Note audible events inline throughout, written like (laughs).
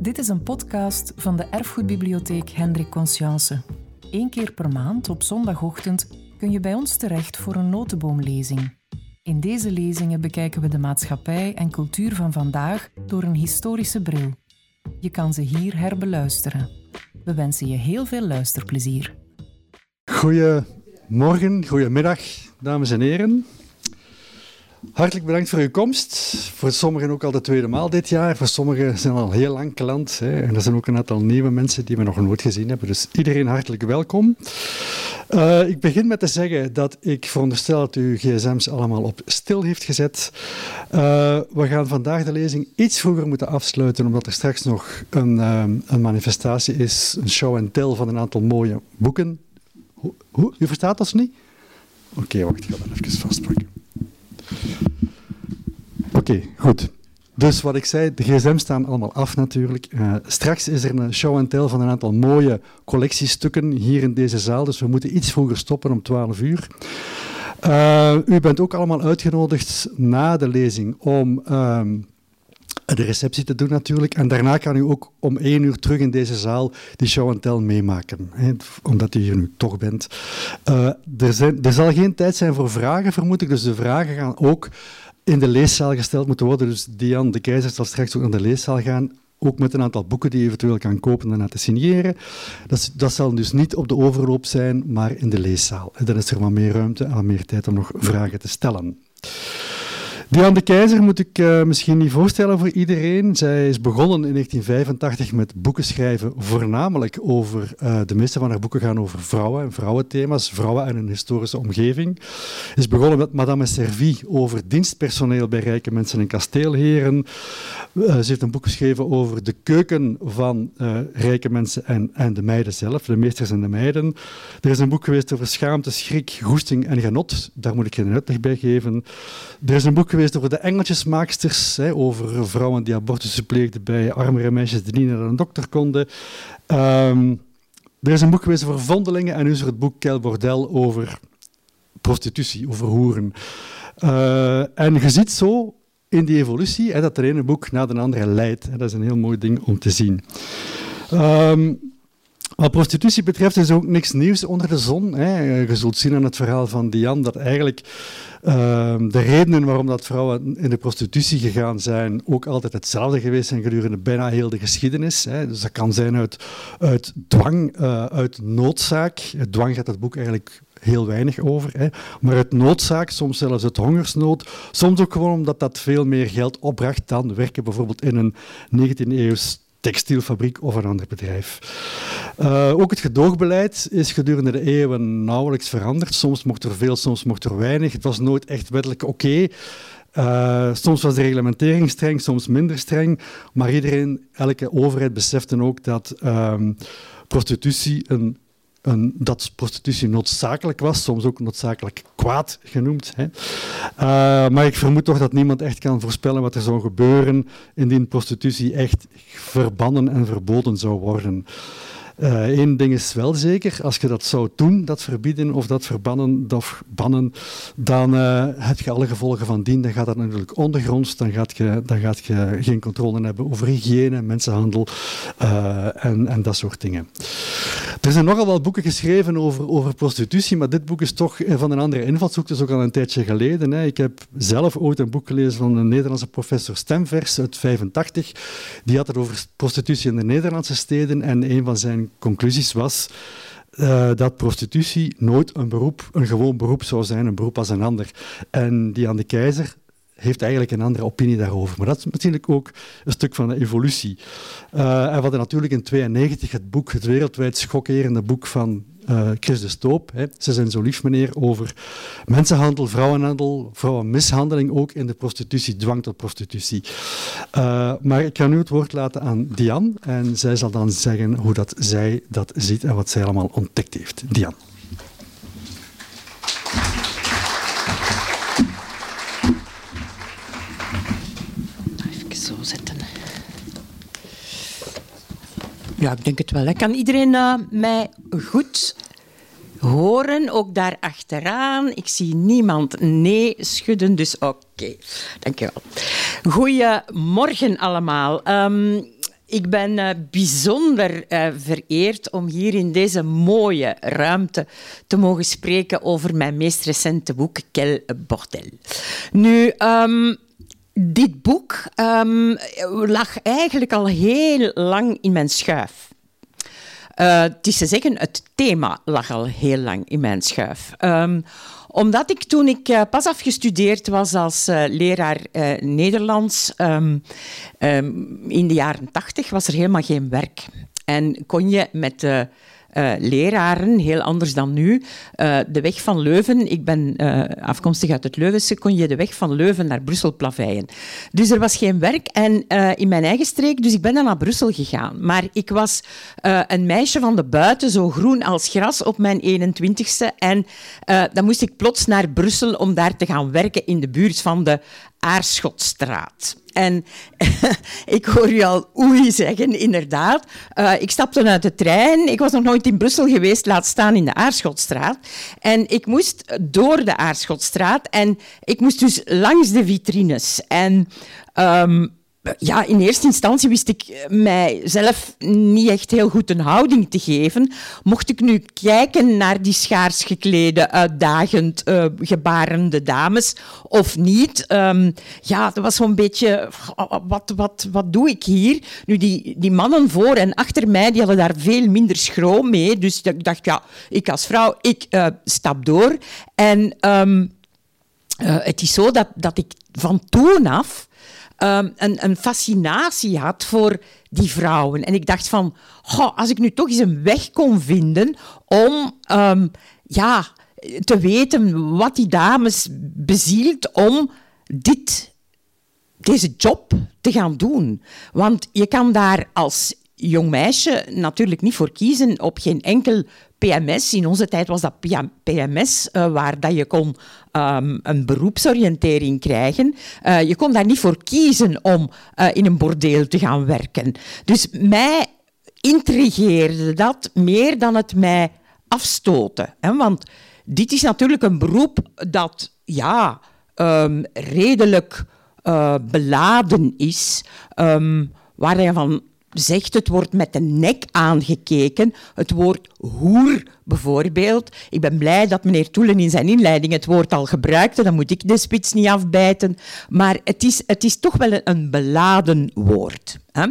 Dit is een podcast van de Erfgoedbibliotheek Hendrik Conscience. Eén keer per maand op zondagochtend kun je bij ons terecht voor een notenboomlezing. In deze lezingen bekijken we de maatschappij en cultuur van vandaag door een historische bril. Je kan ze hier herbeluisteren. We wensen je heel veel luisterplezier. Goedemorgen, goedemiddag, dames en heren. Hartelijk bedankt voor uw komst. Voor sommigen ook al de tweede maal dit jaar. Voor sommigen zijn al heel lang klant. Hè. En er zijn ook een aantal nieuwe mensen die we nog nooit gezien hebben. Dus iedereen hartelijk welkom. Uh, ik begin met te zeggen dat ik veronderstel dat u gsm's allemaal op stil heeft gezet. Uh, we gaan vandaag de lezing iets vroeger moeten afsluiten, omdat er straks nog een, uh, een manifestatie is, een show and tell van een aantal mooie boeken. Hoe, hoe? U verstaat dat niet? Oké, wacht, ik ga dat even vastpakken. Oké, goed. Dus wat ik zei, de gsm's staan allemaal af natuurlijk. Uh, straks is er een show and tell van een aantal mooie collectiestukken hier in deze zaal. Dus we moeten iets vroeger stoppen om 12 uur. Uh, u bent ook allemaal uitgenodigd na de lezing om uh, de receptie te doen natuurlijk. En daarna kan u ook om één uur terug in deze zaal die show and tell meemaken. Hè, omdat u hier nu toch bent. Uh, er, zijn, er zal geen tijd zijn voor vragen, vermoed ik. Dus de vragen gaan ook in de leeszaal gesteld moeten worden. Dus Diane de Keizer zal straks ook naar de leeszaal gaan. Ook met een aantal boeken die je eventueel kan kopen en laten signeren. Dat, dat zal dus niet op de overloop zijn, maar in de leeszaal. En dan is er wat meer ruimte en wat meer tijd om nog vragen te stellen. Diane de Keizer moet ik uh, misschien niet voorstellen voor iedereen. Zij is begonnen in 1985 met boeken schrijven, voornamelijk over, uh, de meeste van haar boeken gaan over vrouwen en vrouwenthema's, vrouwen en een historische omgeving. Is begonnen met Madame Servie over dienstpersoneel bij rijke mensen en kasteelheren. Uh, ze heeft een boek geschreven over de keuken van rijke mensen en, en de meiden zelf, de meesters en de meiden. Er is een boek geweest over schaamte, schrik, goesting en genot. Daar moet ik geen uitleg bij geven. Er is een boek geweest over de engeltjesmaaksters, hè, over vrouwen die abortussen pleegden bij armere meisjes die niet naar een dokter konden. Um, er is een boek geweest over vondelingen en nu is er het boek Kel Bordel over prostitutie, over hoeren. Uh, en je ziet zo in die evolutie hè, dat er ene boek na de andere leidt. Dat is een heel mooi ding om te zien. Um, wat prostitutie betreft is ook niks nieuws onder de zon. Hè. Je zult zien aan het verhaal van Diane dat eigenlijk uh, de redenen waarom dat vrouwen in de prostitutie gegaan zijn ook altijd hetzelfde geweest zijn gedurende bijna heel de geschiedenis. Hè. Dus dat kan zijn uit, uit dwang, uh, uit noodzaak. Dwang gaat het boek eigenlijk heel weinig over. Hè. Maar uit noodzaak, soms zelfs uit hongersnood. Soms ook gewoon omdat dat veel meer geld opbracht dan werken bijvoorbeeld in een 19e-eeuws textielfabriek of een ander bedrijf. Uh, ook het gedoogbeleid is gedurende de eeuwen nauwelijks veranderd. Soms mocht er veel, soms mocht er weinig. Het was nooit echt wettelijk oké. Uh, soms was de reglementering streng, soms minder streng. Maar iedereen, elke overheid besefte ook dat um, prostitutie een dat prostitutie noodzakelijk was, soms ook noodzakelijk kwaad genoemd. Hè. Uh, maar ik vermoed toch dat niemand echt kan voorspellen wat er zou gebeuren indien prostitutie echt verbannen en verboden zou worden. Eén uh, ding is wel zeker, als je dat zou doen, dat verbieden of dat verbannen bannen, dan uh, heb je alle gevolgen van dien. Dan gaat dat natuurlijk ondergronds, dan gaat je, dan gaat je geen controle hebben over hygiëne, mensenhandel en, en dat soort dingen. Er zijn nogal wel boeken geschreven over, over prostitutie, maar dit boek is toch van een andere invalshoek. Het is ook al een tijdje geleden. Hè. Ik heb zelf ooit een boek gelezen van een Nederlandse professor Stemvers uit 85. Die had het over prostitutie in de Nederlandse steden en een van zijn conclusies was uh, dat prostitutie nooit een beroep, een gewoon beroep zou zijn, een beroep als een ander. En die aan de keizer heeft eigenlijk een andere opinie daarover. Maar dat is natuurlijk ook een stuk van de evolutie. Uh, en we hadden natuurlijk in 1992 het boek, het wereldwijd schokkerende boek van uh, Chris de Stoop. Hè. Ze zijn zo lief, meneer, over mensenhandel, vrouwenhandel, vrouwenmishandeling, ook in de prostitutie, dwang tot prostitutie. Uh, maar ik ga nu het woord laten aan Diane en zij zal dan zeggen hoe dat zij dat ziet en wat zij allemaal ontdekt heeft. Diane. Ja, ik denk het wel. Kan iedereen uh, mij goed horen? Ook daar achteraan. Ik zie niemand nee schudden, dus oké. Okay. Dankjewel. Goedemorgen allemaal. Um, ik ben uh, bijzonder uh, vereerd om hier in deze mooie ruimte te mogen spreken over mijn meest recente boek, Quel Bordel. Nu, um, dit boek um, lag eigenlijk al heel lang in mijn schuif. Uh, het is te zeggen, het thema lag al heel lang in mijn schuif. Um, omdat ik toen ik uh, pas afgestudeerd was als uh, leraar Nederlands um, in de jaren tachtig, was er helemaal geen werk. En kon je met de uh, leraren, heel anders dan nu. Uh, de weg van Leuven, ik ben uh, afkomstig uit het Leuvense, kon je de weg van Leuven naar Brussel plaveien. Dus er was geen werk en, in mijn eigen streek, dus ik ben dan naar Brussel gegaan. Maar ik was een meisje van de buiten, zo groen als gras op mijn 21ste. En dan moest ik plots naar Brussel om daar te gaan werken in de buurt van de Aarschotstraat. En (laughs) ik hoor u al oei zeggen, inderdaad. Uh, ik stapte uit de trein. Ik was nog nooit in Brussel geweest, laat staan in de Aarschotstraat. En ik moest door de Aarschotstraat en ik moest dus langs de vitrines. En um, ja, in eerste instantie wist ik mijzelf niet echt heel goed een houding te geven. Mocht ik nu kijken naar die schaars geklede, uitdagend uh, gebarende dames of niet? Um, ja, dat was zo'n beetje, wat, wat, wat doe ik hier? Nu, die, die mannen voor en achter mij, die hadden daar veel minder schroom mee. Dus ik dacht, ja, ik als vrouw, ik uh, stap door. En uh, het is zo dat, dat ik van toen af um, een, fascinatie had voor die vrouwen. En ik dacht van, goh, als ik nu toch eens een weg kon vinden om um, ja, te weten wat die dames bezielt om dit, deze job te gaan doen. Want je kan daar als jong meisje natuurlijk niet voor kiezen op geen enkel PMS. In onze tijd was dat PMS, eh, waar dat je kon um, een beroepsoriëntering krijgen. Uh, je kon daar niet voor kiezen om uh, in een bordeel te gaan werken. Dus mij intrigeerde dat meer dan het mij afstoten. Hè? Want dit is natuurlijk een beroep dat ja, um, redelijk beladen is. Um, waar je van zegt, het wordt met de nek aangekeken. Het woord hoer bijvoorbeeld. Ik ben blij dat meneer Toelen in zijn inleiding het woord al gebruikte. Dan moet ik de spits niet afbijten. Maar het is, het is toch wel een beladen woord. Hè?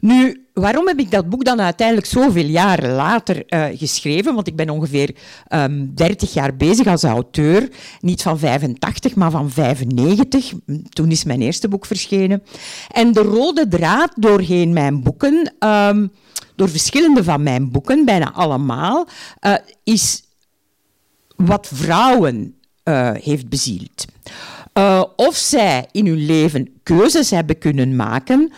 Nu, waarom heb ik dat boek dan uiteindelijk zoveel jaren later uh, geschreven? Want ik ben ongeveer um, ehm, 30 jaar bezig als auteur. Niet van 85, maar van 95. Toen is mijn eerste boek verschenen. En de rode draad doorheen mijn boeken... Um, door verschillende van mijn boeken, bijna allemaal, uh, is wat vrouwen uh, heeft bezield. Uh, of zij in hun leven keuzes hebben kunnen maken,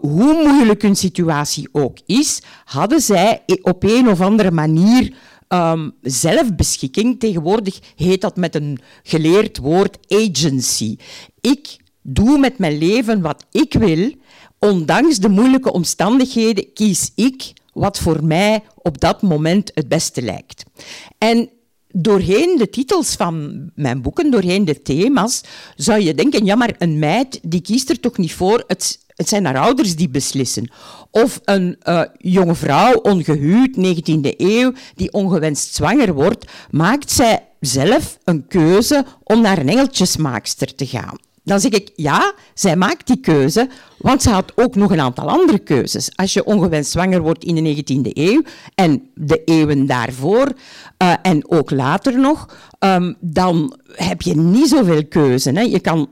hoe moeilijk hun situatie ook is, hadden zij op een of andere manier um, zelfbeschikking. Tegenwoordig heet dat met een geleerd woord agency. Ik doe met mijn leven wat ik wil ondanks de moeilijke omstandigheden kies ik wat voor mij op dat moment het beste lijkt. En doorheen de titels van mijn boeken, doorheen de thema's, zou je denken, ja, maar een meid die kiest er toch niet voor, het, zijn haar ouders die beslissen. Of een uh, jonge vrouw, ongehuwd, 19e eeuw, die ongewenst zwanger wordt, maakt zij zelf een keuze om naar een engeltjesmaakster te gaan. Dan zeg ik, ja, zij maakt die keuze, want ze had ook nog een aantal andere keuzes. Als je ongewenst zwanger wordt in de 19e eeuw en de eeuwen daarvoor uh, en ook later nog, um, dan heb je niet zoveel keuze. Hè. Je kan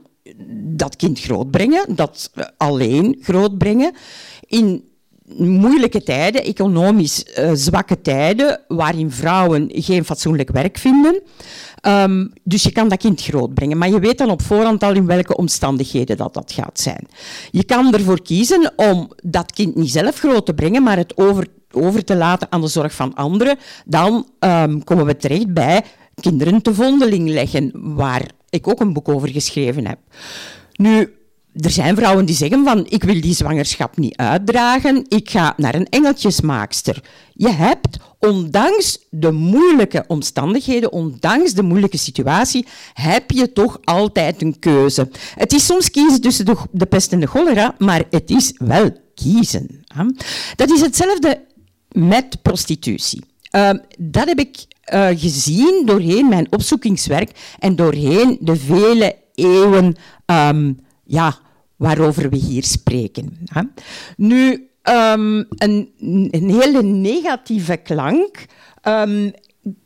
dat kind grootbrengen, dat alleen grootbrengen. In moeilijke tijden, economisch uh, zwakke tijden, waarin vrouwen geen fatsoenlijk werk vinden. Um, dus je kan dat kind grootbrengen, maar je weet dan op voorhand al in welke omstandigheden dat, dat gaat zijn. Je kan ervoor kiezen om dat kind niet zelf groot te brengen, maar het over, over te laten aan de zorg van anderen. Dan um, komen we terecht bij kinderen te vondeling leggen, waar ik ook een boek over geschreven heb. Nu, er zijn vrouwen die zeggen van ik wil die zwangerschap niet uitdragen, ik ga naar een engeltjesmaakster. Je hebt, ondanks de moeilijke omstandigheden, ondanks de moeilijke situatie, heb je toch altijd een keuze. Het is soms kiezen tussen de, pest en de cholera, maar het is wel kiezen. Dat is hetzelfde met prostitutie. Ehm, dat heb ik uh, gezien doorheen mijn opzoekingswerk en doorheen de vele eeuwen um, ja, waarover we hier spreken. Nu, um, een, een, hele negatieve klank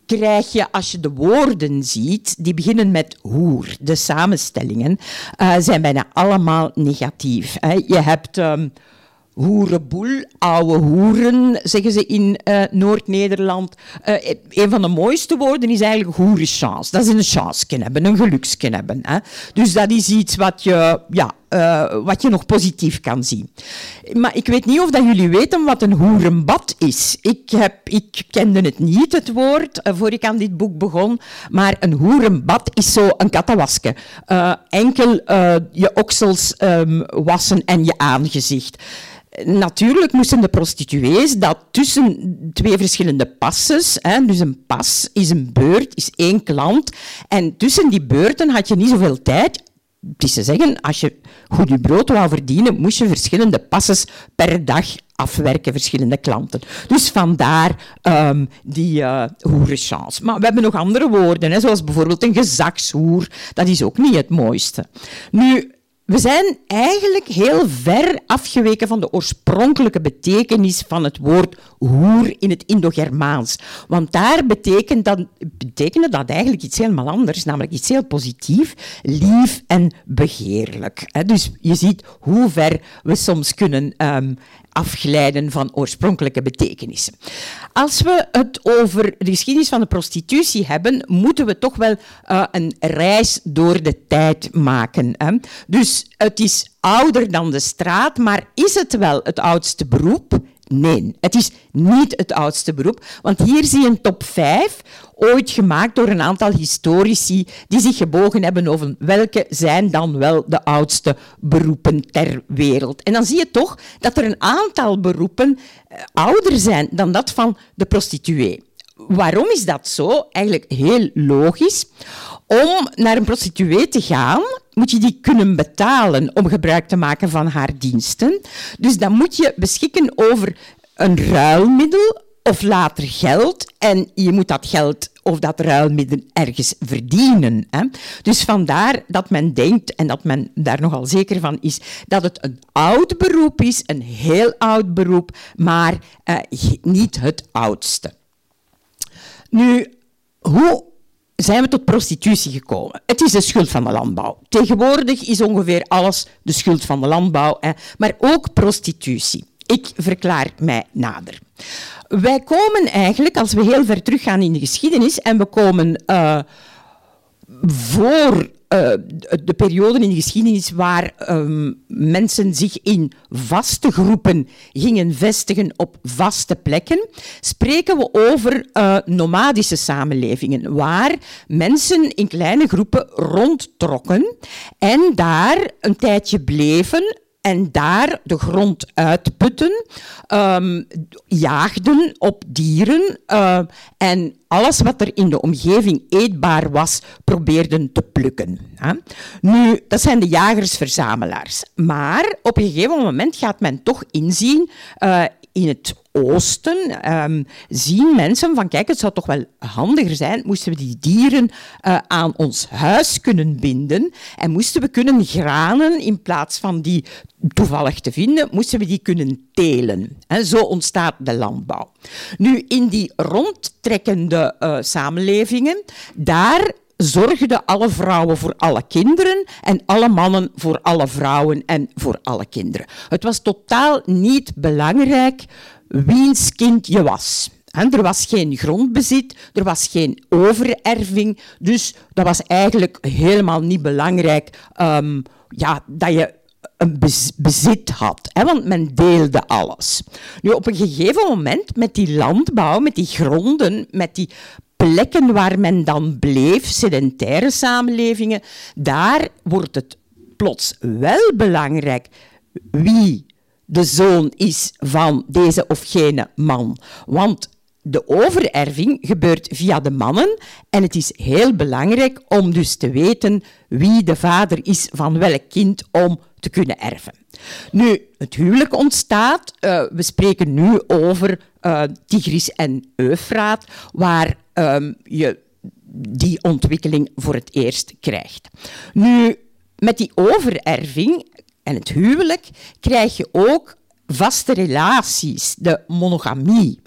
krijg je als je de woorden ziet, die beginnen met hoer. De samenstellingen uh, zijn bijna allemaal negatief. Hè. Je hebt hoerenboel, oude hoeren, zeggen ze in uh, Noord-Nederland. Uh, een van de mooiste woorden is eigenlijk hoerenchance. Dat is een chance hebben, een geluksje hebben. Hè. Dus dat is iets wat je, ja, uh, wat je nog positief kan zien. Maar ik weet niet of dat jullie weten wat een hoerenbad is. Ik, heb, ik kende het niet, het woord, voor ik aan dit boek begon. Maar een hoerenbad is zo een kattenwaske. enkel je oksels um, wassen en je aangezicht. Natuurlijk moesten de prostituees dat tussen twee verschillende passes, hè, dus een pas is een beurt, is één klant, en tussen die beurten had je niet zoveel tijd. Het is zeggen, als je goed je brood wou verdienen, moest je verschillende passes per dag afwerken, verschillende klanten. Dus vandaar um, die uh. Maar we hebben nog andere woorden, hè, zoals bijvoorbeeld een gezagshoer. Dat is ook niet het mooiste. Nu, we zijn eigenlijk heel ver afgeweken van de oorspronkelijke betekenis van het woord hoer in het Indo-Germaans. Want daar betekent dat, betekende dat eigenlijk iets helemaal anders, namelijk iets heel positief, lief en begeerlijk. Dus je ziet hoe ver we soms kunnen um, afglijden van oorspronkelijke betekenissen. Als we het over de geschiedenis van de prostitutie hebben, moeten we toch wel uh, een reis door de tijd maken. Hè? Dus het is ouder dan de straat, maar is het wel het oudste beroep? Nee, het is niet het oudste beroep, want hier zie je een top 5, ooit gemaakt door een aantal historici die zich gebogen hebben over welke zijn dan wel de oudste beroepen ter wereld. En dan zie je toch dat er een aantal beroepen eh, ouder zijn dan dat van de prostituee. Waarom is dat zo? Eigenlijk heel logisch. Om naar een prostituee te gaan, moet je die kunnen betalen om gebruik te maken van haar diensten. Dus dan moet je beschikken over een ruilmiddel of later geld. En je moet dat geld of dat ruilmiddel ergens verdienen. Hè. Dus vandaar dat men denkt, en dat men daar nogal zeker van is, dat het een oud beroep is, een heel oud beroep, maar uh, niet het oudste. Nu, hoe zijn we tot prostitutie gekomen. Het is de schuld van de landbouw. Tegenwoordig is ongeveer alles de schuld van de landbouw, hè, maar ook prostitutie. Ik verklaar mij nader. Wij komen eigenlijk, als we heel ver teruggaan in de geschiedenis, en we komen uh, voor uh, de periode in de geschiedenis waar um, mensen zich in vaste groepen gingen vestigen op vaste plekken, spreken we over uh, nomadische samenlevingen, waar mensen in kleine groepen rondtrokken en daar een tijdje bleven en daar de grond uitputten, um, jaagden op dieren uh, en alles wat er in de omgeving eetbaar was, probeerden te plukken. Hè. Nu, dat zijn de jagers-verzamelaars. Maar op een gegeven moment gaat men toch inzien uh, in het oosten um, zien mensen van kijk, het zou toch wel handiger zijn, moesten we die dieren uh, aan ons huis kunnen binden en moesten we kunnen granen in plaats van die toevallig te vinden, moesten we die kunnen telen. En zo ontstaat de landbouw. Nu, in die rondtrekkende uh, samenlevingen, daar zorgden alle vrouwen voor alle kinderen en alle mannen voor alle vrouwen en voor alle kinderen. Het was totaal niet belangrijk wiens kind je was. er was geen grondbezit, er was geen overerving, dus dat was eigenlijk helemaal niet belangrijk um, ja, dat je een bezit had, hè, want men deelde alles. Nu, op een gegeven moment, met die landbouw, met die gronden, met die plekken waar men dan bleef, sedentaire samenlevingen, daar wordt het plots wel belangrijk wie de zoon is van deze of gene man. Want de overerving gebeurt via de mannen en het is heel belangrijk om dus te weten wie de vader is van welk kind om te kunnen erven. Nu, het huwelijk ontstaat. Uh, we spreken nu over uh, Tigris en Eufraat, waar um, je die ontwikkeling voor het eerst krijgt. Nu, met die overerving en het huwelijk krijg je ook vaste relaties, de monogamie.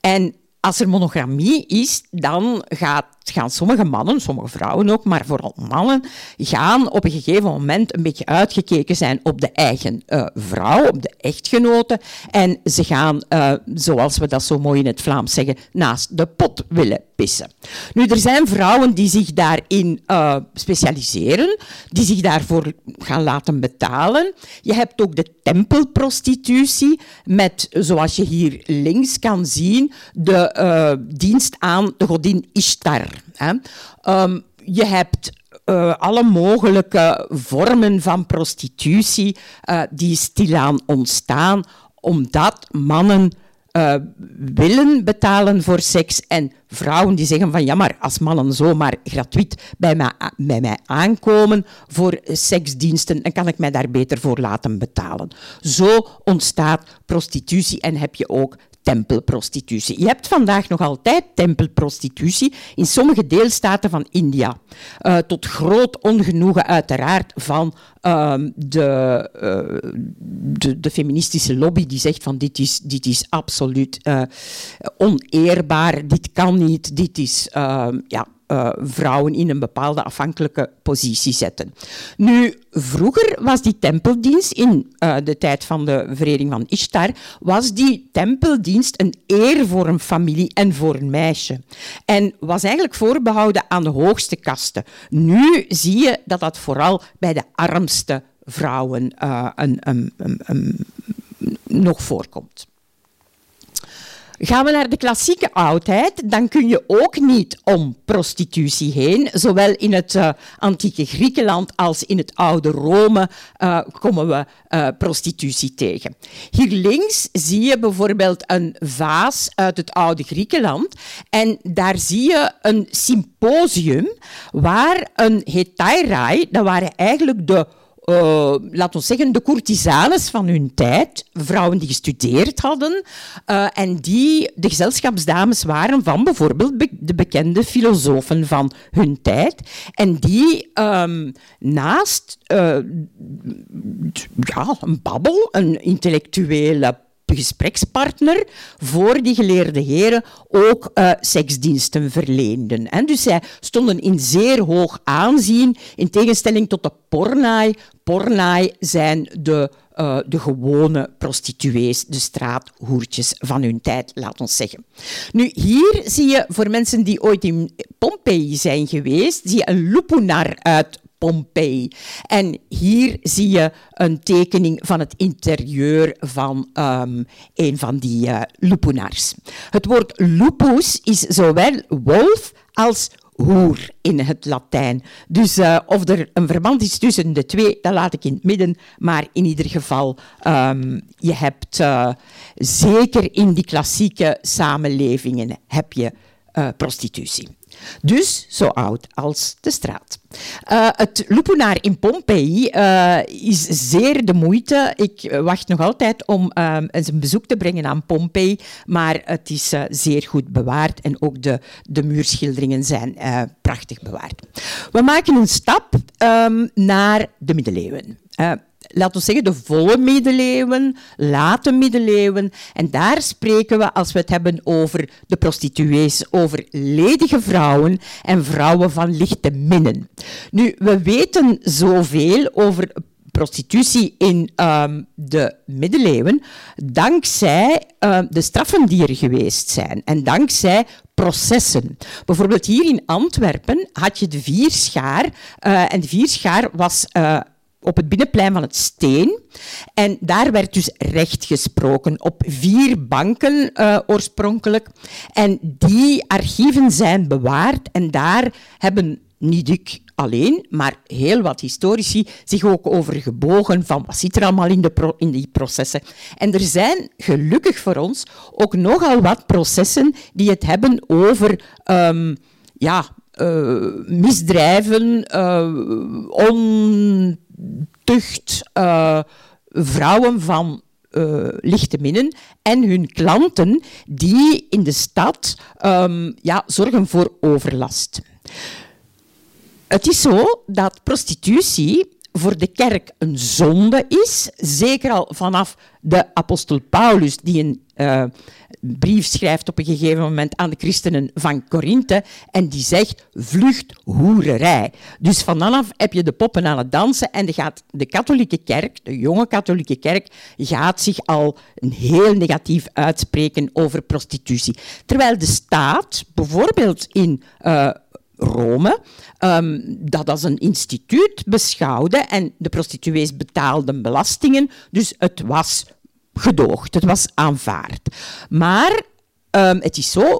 En als er monogamie is, dan gaat, gaan sommige mannen, sommige vrouwen ook, maar vooral mannen, gaan op een gegeven moment een beetje uitgekeken zijn op de eigen uh, vrouw, op de echtgenote. En ze gaan, uh, zoals we dat zo mooi in het Vlaams zeggen, naast de pot willen pissen. Nu, er zijn vrouwen die zich daarin uh, specialiseren, die zich daarvoor gaan laten betalen. Je hebt ook de tempelprostitutie, met, zoals je hier links kan zien, de uh, dienst aan de godin Ishtar. Hè. Um, je hebt uh, alle mogelijke vormen van prostitutie uh, die stilaan ontstaan, omdat mannen willen betalen voor seks en vrouwen die zeggen van ja, maar als mannen zomaar gratuit bij mij, bij mij aankomen voor seksdiensten, dan kan ik mij daar beter voor laten betalen. Zo ontstaat prostitutie en heb je ook tempelprostitutie. Je hebt vandaag nog altijd tempelprostitutie in sommige deelstaten van India. Uh, tot groot ongenoegen uiteraard van uh, de, uh, de, de, feministische lobby die zegt van dit is, dit is absoluut eh, oneerbaar, dit kan niet, dit is ehm, ja, uh, vrouwen in een bepaalde afhankelijke positie zetten. Nu, vroeger was die tempeldienst, in uh, de tijd van de vereering van Ishtar, was die tempeldienst een eer voor een familie en voor een meisje. En was eigenlijk voorbehouden aan de hoogste kasten. Nu zie je dat dat vooral bij de armste vrouwen uh, een, een, een, nog voorkomt. Gaan we naar de klassieke oudheid, dan kun je ook niet om prostitutie heen. Zowel in het uh, antieke Griekenland als in het oude Rome uh, komen we uh, prostitutie tegen. Hier links zie je bijvoorbeeld een vaas uit het oude Griekenland. En daar zie je een symposium waar een hetairai, dat waren eigenlijk de uh, laten we zeggen, de courtisanes van hun tijd, vrouwen die gestudeerd hadden uh, en die de gezelschapsdames waren van bijvoorbeeld be de bekende filosofen van hun tijd. En die um, naast uh, ja, een babbel, een intellectuele gesprekspartner voor die geleerde heren ook uh, seksdiensten verleenden. En dus zij stonden in zeer hoog aanzien, in tegenstelling tot de pornaai. Pornaai zijn de, uh, de gewone prostituees, de straathoertjes van hun tijd, laat ons zeggen. Nu, hier zie je voor mensen die ooit in Pompeii zijn geweest, zie je een lupunar uit En hier zie je een tekening van het interieur van um, een van die uh. Het woord lupus is zowel wolf als hoer in het Latijn. Dus uh, of er een verband is tussen de twee, dat laat ik in het midden. Maar in ieder geval, um, je hebt uh, zeker in die klassieke samenlevingen heb je prostitutie. Dus zo oud als de straat. Uh, het Lupunaar in Pompeii uh, is zeer de moeite. Ik wacht nog altijd om eens een bezoek te brengen aan Pompeii, maar het is zeer goed bewaard en ook de, de muurschilderingen zijn prachtig bewaard. We maken een stap um, naar de middeleeuwen laten we zeggen, de volle middeleeuwen, late middeleeuwen. En daar spreken we, als we het hebben over de prostituees, over ledige vrouwen en vrouwen van lichte minnen. Nu, we weten zoveel over prostitutie in um, de middeleeuwen, dankzij uh, de straffen die er geweest zijn en dankzij processen. Bijvoorbeeld hier in Antwerpen had je de vierschaar uh, en de vierschaar was uh, op het binnenplein van het Steen. En daar werd dus recht gesproken op vier banken uh, oorspronkelijk. En die archieven zijn bewaard en daar hebben niet ik alleen, maar heel wat historici zich ook over gebogen van wat zit er allemaal in, de in die processen. En er zijn gelukkig voor ons ook nogal wat processen die het hebben over um, ja, misdrijven, ontucht, vrouwen van lichte minnen en hun klanten die in de stad ehm, ja, zorgen voor overlast. Het is zo dat prostitutie voor de kerk een zonde is, zeker al vanaf de apostel Paulus, die een uh, brief schrijft op een gegeven moment aan de christenen van Korinthe en die zegt vlucht hoererij. Dus vanaf heb je de poppen aan het dansen en de, gaat, de katholieke kerk, de jonge katholieke kerk, gaat zich al een heel negatief uitspreken over prostitutie. Terwijl de staat, bijvoorbeeld in uh, Rome, um, dat als een instituut beschouwde en de prostituees betaalden belastingen, dus het was gedoogd, het was aanvaard. Maar um, het is zo,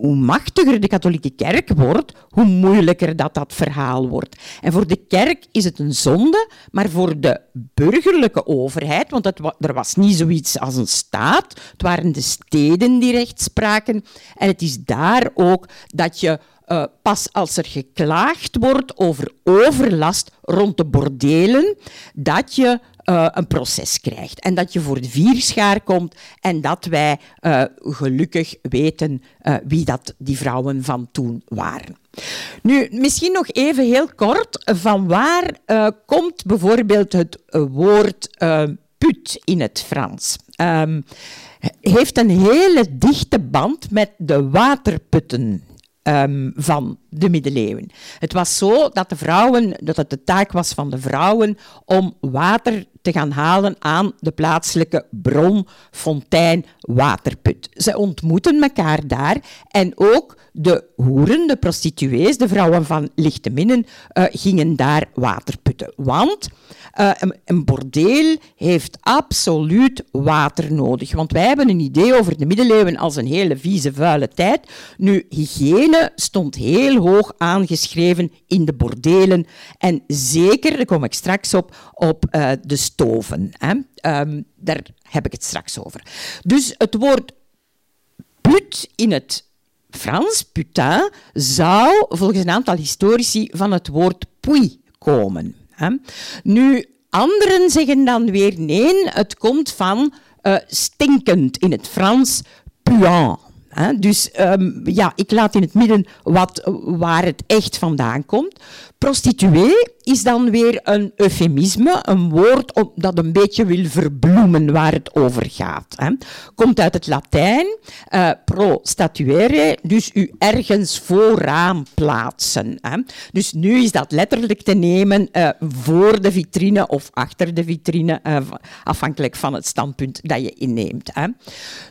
hoe, machtiger de katholieke kerk wordt, hoe moeilijker dat, dat verhaal wordt. En voor de kerk is het een zonde, maar voor de burgerlijke overheid, want het, er was niet zoiets als een staat, het waren de steden die recht spraken. En het is daar ook dat je uh, pas als er geklaagd wordt over overlast rond de bordelen, dat je uh, een proces krijgt. En dat je voor de vierschaar komt en dat wij uh, gelukkig weten wie dat die vrouwen van toen waren. Nu, misschien nog even heel kort, van waar komt bijvoorbeeld het woord put in het Frans? Um, heeft een hele dichte band met de waterputten um, van de middeleeuwen. Het was zo dat de vrouwen, dat het de taak was van de vrouwen om water te gaan halen aan de plaatselijke bron, fontein, waterput. Ze ontmoeten elkaar daar en ook de hoeren, de prostituees, de vrouwen van lichte minnen, uh, gingen daar waterputten. Want uh, een, een, bordeel heeft absoluut water nodig. Want wij hebben een idee over de middeleeuwen als een hele vieze, vuile tijd. Nu, hygiëne stond heel hoog aangeschreven in de bordelen. En zeker, daar kom ik straks op, op uh, de stoven. Hè. Um, daar heb ik het straks over. Dus het woord put in het Frans, putain, zou volgens een aantal historici van het woord puits komen. Nu, anderen zeggen dan weer nee, het komt van uh, stinkend in het Frans, puant. Dus um, ja, ik laat in het midden wat, waar het echt vandaan komt. Prostituee is dan weer een eufemisme, een woord dat een beetje wil verbloemen waar het over gaat. Hè. Komt uit het Latijn, uh, pro statuere, dus u ergens vooraan plaatsen. Hè. Dus nu is dat letterlijk te nemen uh, voor de vitrine of achter de vitrine, uh, afhankelijk van het standpunt dat je inneemt. Hè.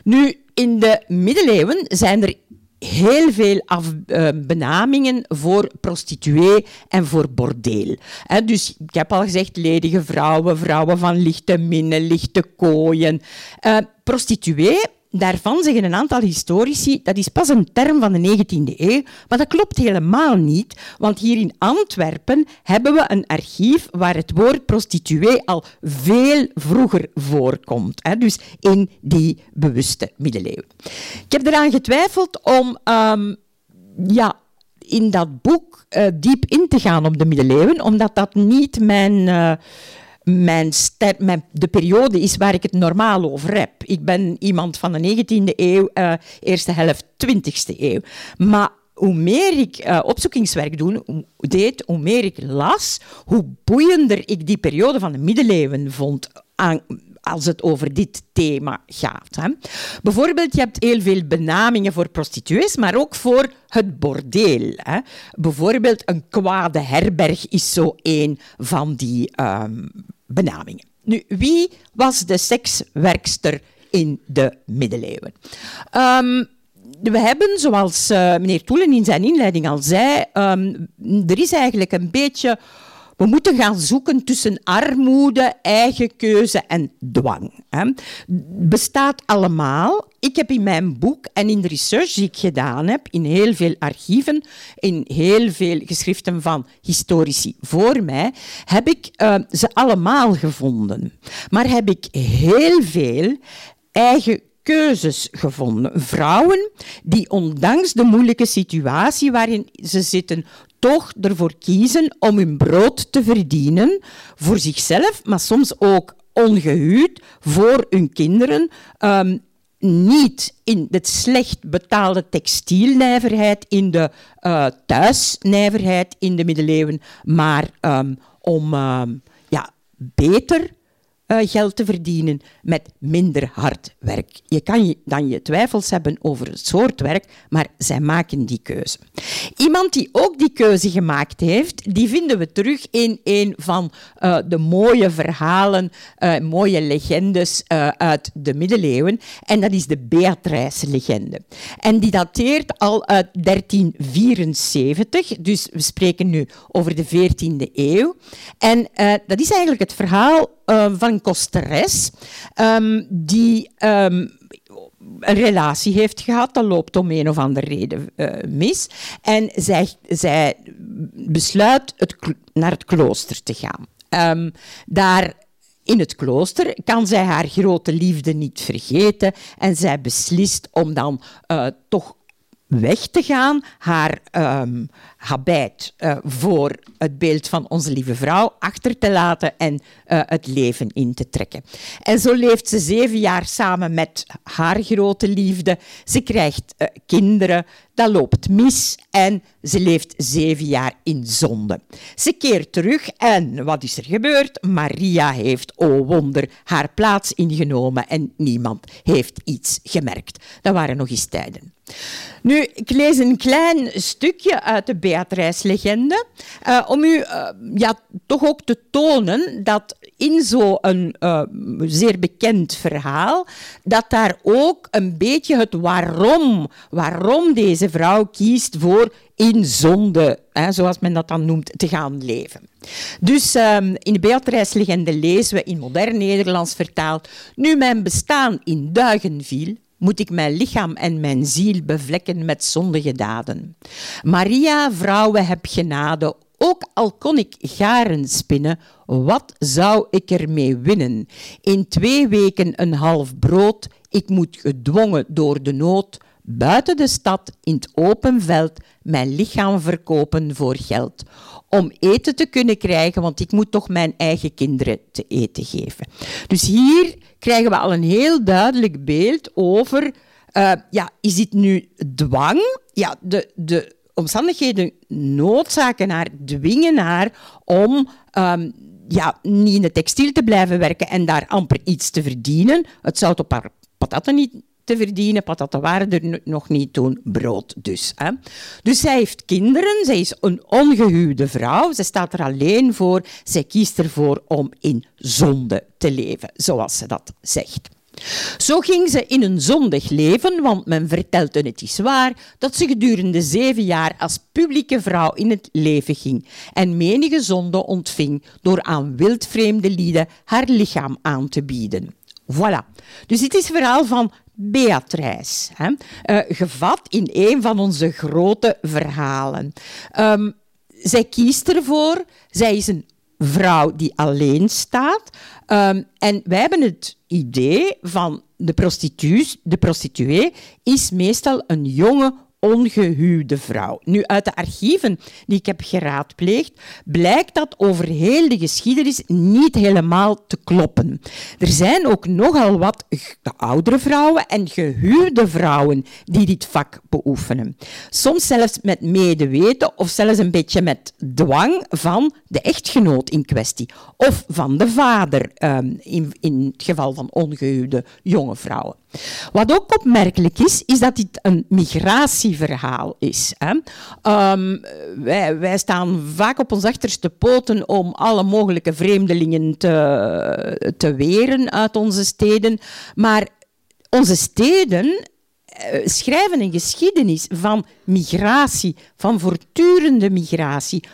Nu, in de middeleeuwen zijn er heel veel uh, benamingen voor prostituee en voor bordeel. Dus ik heb al gezegd, ledige vrouwen, vrouwen van lichte minnen, lichte kooien. Uh, prostituee daarvan zeggen een aantal historici dat is pas een term van de 19e eeuw, maar dat klopt helemaal niet, want hier in Antwerpen hebben we een archief waar het woord prostituee al veel vroeger voorkomt, hè, dus in die bewuste middeleeuwen. Ik heb eraan getwijfeld om um, ja, in dat boek uh, diep in te gaan op de middeleeuwen, omdat dat niet mijn... Uh, mijn, de periode is waar ik het normaal over heb. Ik ben iemand van de 19e eeuw, uh, eerste helft 20e eeuw. Maar hoe meer ik uh, opzoekingswerk doen, deed, hoe meer ik las, hoe boeiender ik die periode van de middeleeuwen vond. Als het over dit thema gaat. Hè. Bijvoorbeeld, je hebt heel veel benamingen voor prostituees, maar ook voor het bordeel. Hè. Bijvoorbeeld, een kwade herberg is zo een van die um, benamingen. Nu, wie was de sekswerkster in de middeleeuwen? Um, we hebben, zoals uh, meneer Toelen in zijn inleiding al zei, um, er is eigenlijk een beetje we moeten gaan zoeken tussen armoede, eigen keuze en dwang. Hè. Bestaat allemaal. Ik heb in mijn boek en in de research die ik gedaan heb, in heel veel archieven, in heel veel geschriften van historici voor mij, heb ik uh, ze allemaal gevonden. Maar heb ik heel veel eigen keuzes gevonden. Vrouwen die ondanks de moeilijke situatie waarin ze zitten, toch ervoor kiezen om hun brood te verdienen voor zichzelf, maar soms ook ongehuwd voor hun kinderen. Um, niet in de slecht betaalde textielnijverheid, in de uh, thuisnijverheid in de middeleeuwen, maar um, om um, ja, beter uh, geld te verdienen met minder hard werk. Je kan dan je twijfels hebben over het soort werk, maar zij maken die keuze. Iemand die ook die keuze gemaakt heeft, die vinden we terug in een van uh, de mooie verhalen, uh, mooie legendes uit de middeleeuwen. En dat is de Beatrice-legende. En die dateert al uit 1374, dus we spreken nu over de 14e eeuw. En dat is eigenlijk het verhaal uh, van kosteres, um, die um, een relatie heeft gehad. Dat loopt om een of andere reden uh, mis. En zij, zij besluit het, naar het klooster te gaan. Um, daar in het klooster kan zij haar grote liefde niet vergeten en zij beslist om dan uh, toch weg te gaan, haar um, habit uh, voor het beeld van onze lieve vrouw achter te laten en uh, het leven in te trekken. En zo leeft ze zeven jaar samen met haar grote liefde. Ze krijgt uh, kinderen, dat loopt mis en ze leeft zeven jaar in zonde. Ze keert terug en wat is er gebeurd? Maria heeft, oh wonder, haar plaats ingenomen en niemand heeft iets gemerkt. Dat waren nog eens tijden. Nu, ik lees een klein stukje uit de Beatrice-legende, uh, om u uh, ja, toch ook te tonen dat in zo'n uh, zeer bekend verhaal, dat daar ook een beetje het waarom, waarom deze vrouw kiest voor in zonde, hè, zoals men dat dan noemt, te gaan leven. Dus um, in de Beatrice-legende lezen we in modern Nederlands vertaald, nu mijn bestaan in duigen viel, moet ik mijn lichaam en mijn ziel bevlekken met zondige daden. Maria, vrouwen, heb genade, ook al kon ik garen spinnen, wat zou ik ermee winnen? In twee weken een half brood, ik moet gedwongen door de nood, buiten de stad, in het open veld, mijn lichaam verkopen voor geld. Om eten te kunnen krijgen, want ik moet toch mijn eigen kinderen te eten geven. Dus hier krijgen we al een heel duidelijk beeld over, uh, ja, is dit nu dwang? Ja, de, de omstandigheden noodzaken haar, dwingen haar om um, ja, niet in de textiel te blijven werken en daar amper iets te verdienen. Het zou op haar patatten niet te verdienen, patatten waren er nog niet toen, brood dus. Hè. Dus zij heeft kinderen, zij is een ongehuwde vrouw, ze staat er alleen voor, zij kiest ervoor om in zonde te leven, zoals ze dat zegt. Zo ging ze in een zondig leven, want men vertelde het is waar dat ze gedurende zeven jaar als publieke vrouw in het leven ging en menige zonde ontving door aan wildvreemde lieden haar lichaam aan te bieden. Voilà. Dus dit is het verhaal van Beatrice, hè? Uh, gevat in een van onze grote verhalen. Um, zij kiest ervoor, zij is een vrouw die alleen staat. Um, en wij hebben het idee van de, prostituees, de prostituee is meestal een jonge ongehuwde vrouw. Nu, uit de archieven die ik heb geraadpleegd, blijkt dat over heel de geschiedenis niet helemaal te kloppen. Er zijn ook nogal wat oudere vrouwen en gehuwde vrouwen die dit vak beoefenen. Soms zelfs met medeweten of zelfs een beetje met dwang van de echtgenoot in kwestie of van de vader um, in, in het geval van ongehuwde jonge vrouwen. Wat ook opmerkelijk is, is dat dit een migratieverhaal is. Hè. Um, wij, staan vaak op ons achterste poten om alle mogelijke vreemdelingen te, te weren uit onze steden. Maar onze steden eh, schrijven een geschiedenis van migratie, van voortdurende migratie.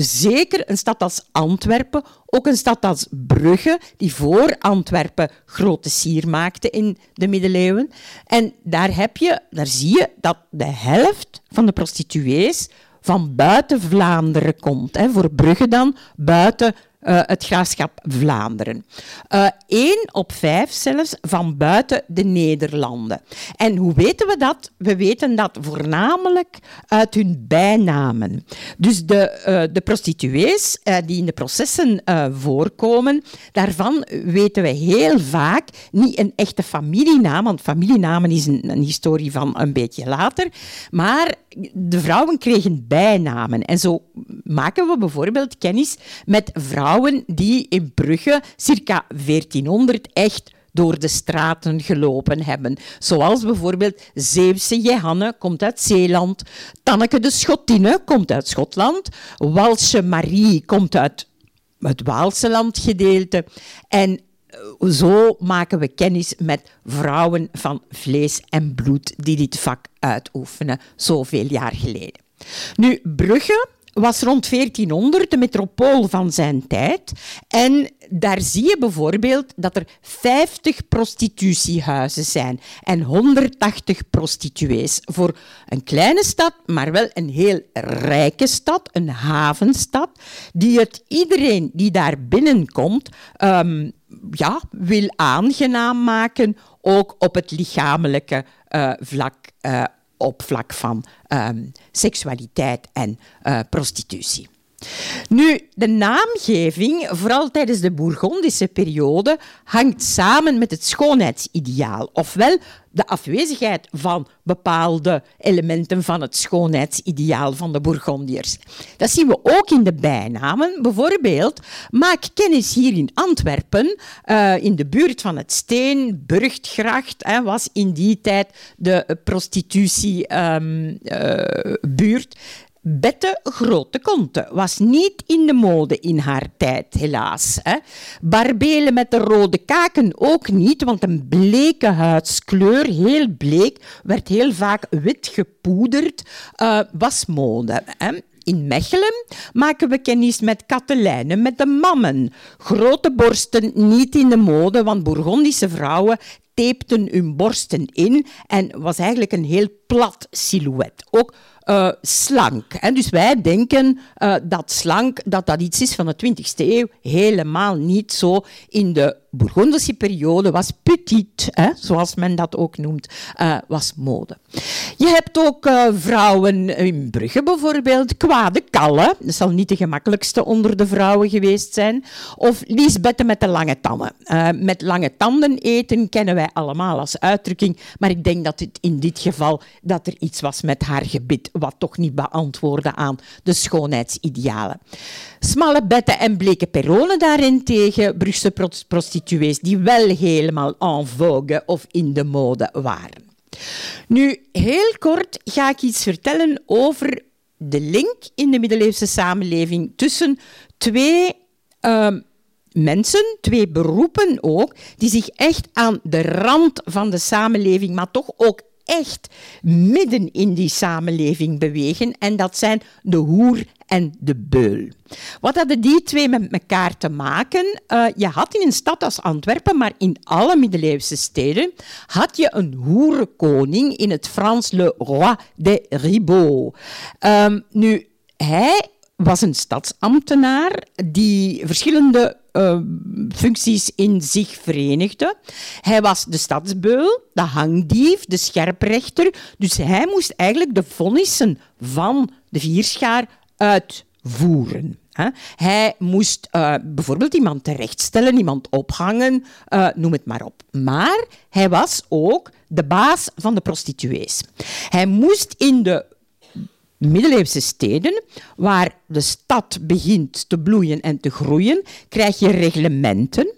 Zeker een stad als Antwerpen, ook een stad als Brugge, die voor Antwerpen grote sier maakte in de middeleeuwen. En daar, heb je, daar zie je dat de helft van de prostituees van buiten Vlaanderen komt. Hè. Voor Brugge dan, buiten uh, het graafschap Vlaanderen. Eén uh, op vijf zelfs van buiten de Nederlanden. En hoe weten we dat? We weten dat voornamelijk uit hun bijnamen. Dus de, uh, de prostituees die in de processen voorkomen, daarvan weten we heel vaak niet een echte familienaam, want familienamen is een, een historie van een beetje later, maar de vrouwen kregen bijnamen. En zo maken we bijvoorbeeld kennis met vrouwen die in Brugge circa 1400 echt door de straten gelopen hebben. Zoals bijvoorbeeld Zeeuwse Jehanne komt uit Zeeland, Tanneke de Schottinne komt uit Schotland, Walse Marie komt uit het Waalse landgedeelte en eh, zo maken we kennis met vrouwen van vlees en bloed die dit vak uitoefenen, zoveel jaar geleden. Nu, Brugge was rond 1400 de metropool van zijn tijd. En daar zie je bijvoorbeeld dat er 50 prostitutiehuizen zijn en 180 prostituees. Voor een kleine stad, maar wel een heel rijke stad, een havenstad, die het iedereen die daar binnenkomt um, ja, wil aangenaam maken, ook op het lichamelijke uh, vlak. Uh, op vlak van um, seksualiteit en uh, prostitutie. Nu, de naamgeving, vooral tijdens de Bourgondische periode, hangt samen met het schoonheidsideaal, ofwel de afwezigheid van bepaalde elementen van het schoonheidsideaal van de Bourgondiërs. Dat zien we ook in de bijnamen. Bijvoorbeeld, maak kennis hier in Antwerpen, uh, in de buurt van het Steen, Burgtgracht, hè, was in die tijd de prostitutiebuurt. Bette Grote Konte was niet in de mode in haar tijd, helaas. Hè. Barbelen met de rode kaken ook niet, want een bleke huidskleur, heel bleek, werd heel vaak wit gepoederd, uh, was mode. Hè. In Mechelen maken we kennis met katelijnen, met de mammen. Grote borsten niet in de mode, want Bourgondische vrouwen teepten hun borsten in en was eigenlijk een heel plat silhouet. Ook uh, slank. Hè. Dus wij denken uh, dat slank dat dat iets is van de 20e eeuw. Helemaal niet zo. In de Bourgondische periode was petit, hè, zoals men dat ook noemt, uh, was mode. Je hebt ook uh, vrouwen in Brugge bijvoorbeeld, kwade kallen, dat zal niet de gemakkelijkste onder de vrouwen geweest zijn, of Liesbette met de lange tanden. Uh, met lange tanden eten kennen wij allemaal als uitdrukking, maar ik denk dat het in dit geval dat er iets was met haar gebit, wat toch niet beantwoordde aan de schoonheidsidealen. Smalle betten en bleke perronen daarentegen, Brugse die wel helemaal en vogue of in de mode waren. Nu, heel kort ga ik iets vertellen over de link in de middeleeuwse samenleving tussen twee uh, mensen, twee beroepen ook, die zich echt aan de rand van de samenleving, maar toch ook echt midden in die samenleving bewegen. En dat zijn de hoer en de beul. Wat hadden die twee met elkaar te maken? Uh, je had in een stad als Antwerpen, maar in alle middeleeuwse steden, had je een hoerenkoning in het Frans Le Roi de Ribot. Um, nu, hij was een stadsambtenaar die verschillende uh, functies in zich verenigde. Hij was de stadsbeul, de hangdief, de scherprechter. Dus hij moest eigenlijk de vonnissen van de vierschaar uitvoeren. Hij moest uh, bijvoorbeeld iemand terechtstellen, iemand ophangen, uh, noem het maar op. Maar hij was ook de baas van de prostituees. Hij moest in de middeleeuwse steden, waar de stad begint te bloeien en te groeien, krijg je reglementen.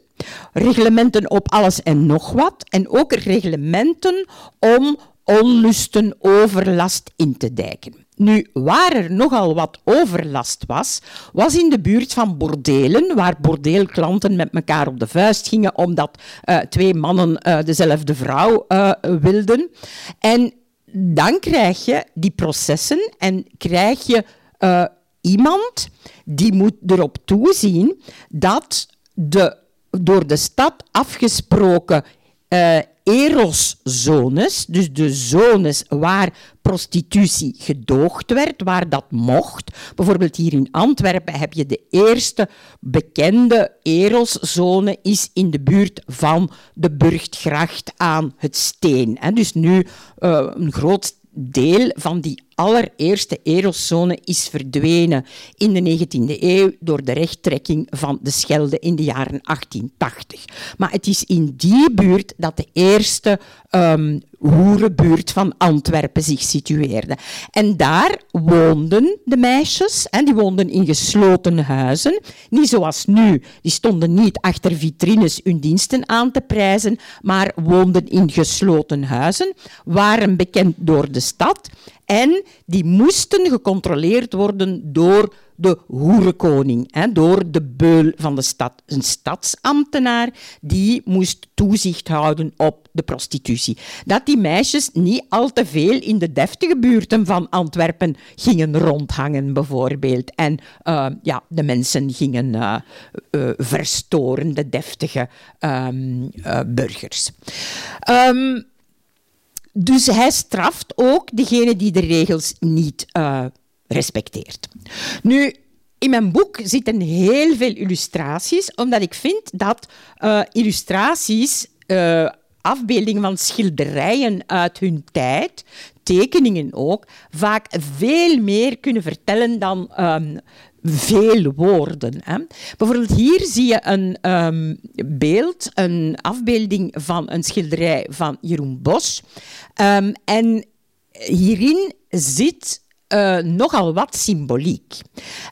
Reglementen op alles en nog wat. En ook reglementen om onlusten, overlast in te dijken. Nu, waar er nogal wat overlast was, was in de buurt van bordelen, waar bordeelklanten met elkaar op de vuist gingen omdat uh, twee mannen uh, dezelfde vrouw uh, wilden. En dan krijg je die processen en krijg je uh, iemand die moet erop toezien dat de door de stad afgesproken uh, eroszones, dus de zones waar prostitutie gedoogd werd, waar dat mocht. Bijvoorbeeld hier in Antwerpen heb je de eerste bekende eroszone is in de buurt van de Burggracht aan het Steen. Dus nu uh, een groot deel van die allereerste eroszone is verdwenen in de 19e eeuw door de rechttrekking van de Schelde in de jaren 1880. Maar het is in die buurt dat de eerste um, hoerenbuurt van Antwerpen zich situeerde. En daar woonden de meisjes, en die woonden in gesloten huizen. Niet zoals nu, die stonden niet achter vitrines hun diensten aan te prijzen, maar woonden in gesloten huizen, waren bekend door de stad en die moesten gecontroleerd worden door de hoerenkoning, door de beul van de stad. Een stadsambtenaar die moest toezicht houden op de prostitutie. Dat die meisjes niet al te veel in de deftige buurten van Antwerpen gingen rondhangen, bijvoorbeeld. En uh, ja, de mensen gingen uh, verstoren, de deftige um, burgers. Um, dus hij straft ook degene die de regels niet uh, respecteert. Nu, in mijn boek zitten heel veel illustraties, omdat ik vind dat uh, illustraties, uh, afbeeldingen van schilderijen uit hun tijd, tekeningen ook, vaak veel meer kunnen vertellen dan um, veel woorden. Hè. Bijvoorbeeld hier zie je een um, beeld, een afbeelding van een schilderij van Jeroen Bos. Um, en hierin zit uh, nogal wat symboliek.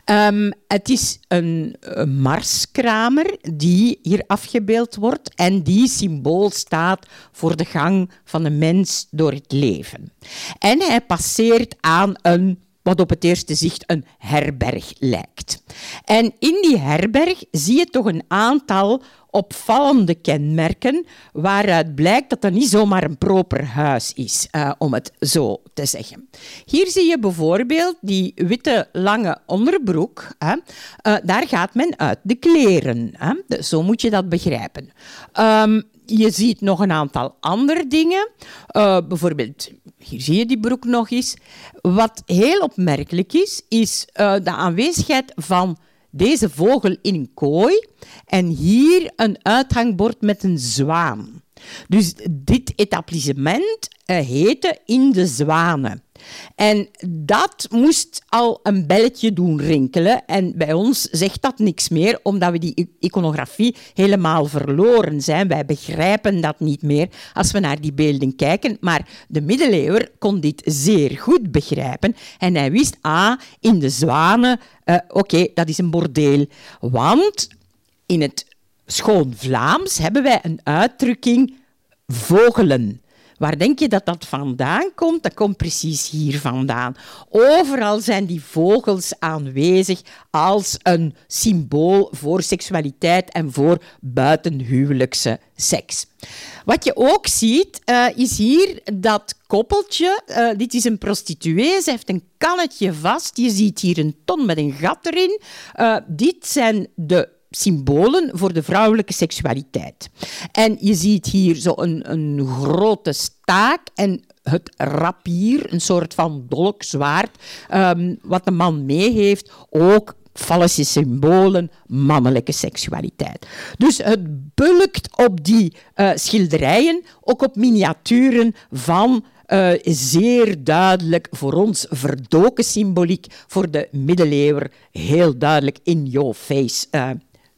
Um, het is een, een, marskramer die hier afgebeeld wordt en die symbool staat voor de gang van de mens door het leven. En hij passeert aan een wat op het eerste zicht een herberg lijkt. En in die herberg zie je toch een aantal opvallende kenmerken waaruit blijkt dat dat niet zomaar een proper huis is, uh, om het zo te zeggen. Hier zie je bijvoorbeeld die witte lange onderbroek. Hè. Uh, daar gaat men uit de kleren. Hè. Zo moet je dat begrijpen. Um, je ziet nog een aantal andere dingen. Uh, bijvoorbeeld, hier zie je die broek nog eens. Wat heel opmerkelijk is, is uh, de aanwezigheid van deze vogel in een kooi en hier een uithangbord met een zwaan. Dus dit etablissement uh, heette In de Zwanen. En dat moest al een belletje doen rinkelen. En bij ons zegt dat niks meer, omdat we die iconografie helemaal verloren zijn. Wij begrijpen dat niet meer als we naar die beelden kijken. Maar de middeleeuwer kon dit zeer goed begrijpen. En hij wist, ah, in de zwanen, uh, oké, dat is een bordeel. Want in het schoon Vlaams hebben wij een uitdrukking vogelen. Waar denk je dat dat vandaan komt? Dat komt precies hier vandaan. Overal zijn die vogels aanwezig als een symbool voor seksualiteit en voor buitenhuwelijkse seks. Wat je ook ziet, uh, is hier dat koppeltje. Uh, dit is een prostituee. Ze heeft een kannetje vast. Je ziet hier een ton met een gat erin. Uh, dit zijn de symbolen voor de vrouwelijke seksualiteit. En je ziet hier zo een, een grote staak en het rapier, een soort van dolk, zwaard, um, wat de man mee heeft, ook valse symbolen, mannelijke seksualiteit. Dus het bulkt op die uh, schilderijen, ook op miniaturen van uh, zeer duidelijk voor ons verdoken symboliek, voor de middeleeuwer heel duidelijk in your face uh,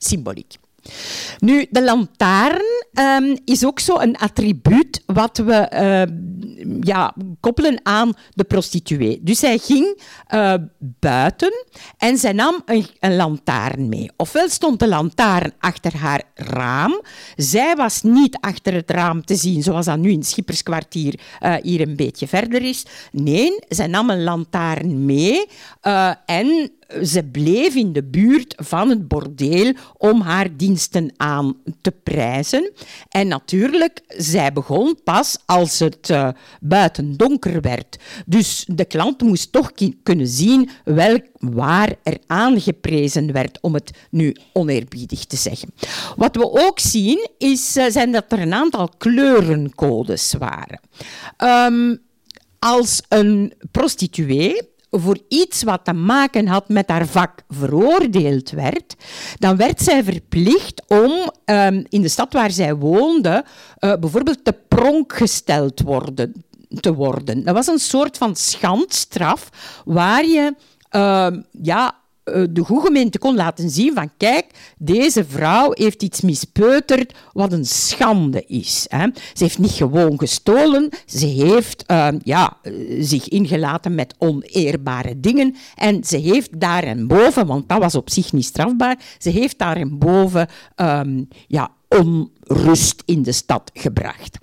symboliek. Nu, de lantaarn um, is ook zo een attribuut wat we uh, ja, koppelen aan de prostituee. Dus zij ging uh, buiten en zij nam een, een lantaarn mee. Ofwel stond de lantaarn achter haar raam. Zij was niet achter het raam te zien, zoals dat nu in Schipperskwartier uh, hier een beetje verder is. Nee, zij nam een lantaarn mee en ze bleef in de buurt van het bordeel om haar diensten aan te prijzen. En natuurlijk, zij begon pas als het uh, buiten donker werd. Dus de klant moest toch kunnen zien welk waar er aangeprezen werd, om het nu oneerbiedig te zeggen. Wat we ook zien, is, uh, zijn dat er een aantal kleurencodes waren. Um, als een prostituee voor iets wat te maken had met haar vak veroordeeld werd, dan werd zij verplicht om um, in de stad waar zij woonde uh, bijvoorbeeld te pronk gesteld worden, te worden. Dat was een soort van schandstraf waar je uh, ja, eh, de goede gemeente kon laten zien van kijk, deze vrouw heeft iets mispeuterd wat een schande is. Hè. Ze heeft niet gewoon gestolen, ze heeft uh, ja, eh, zich ingelaten met oneerbare dingen en ze heeft daarboven, want dat was op zich niet strafbaar, ze heeft daarboven um, ja, onrust in de stad gebracht.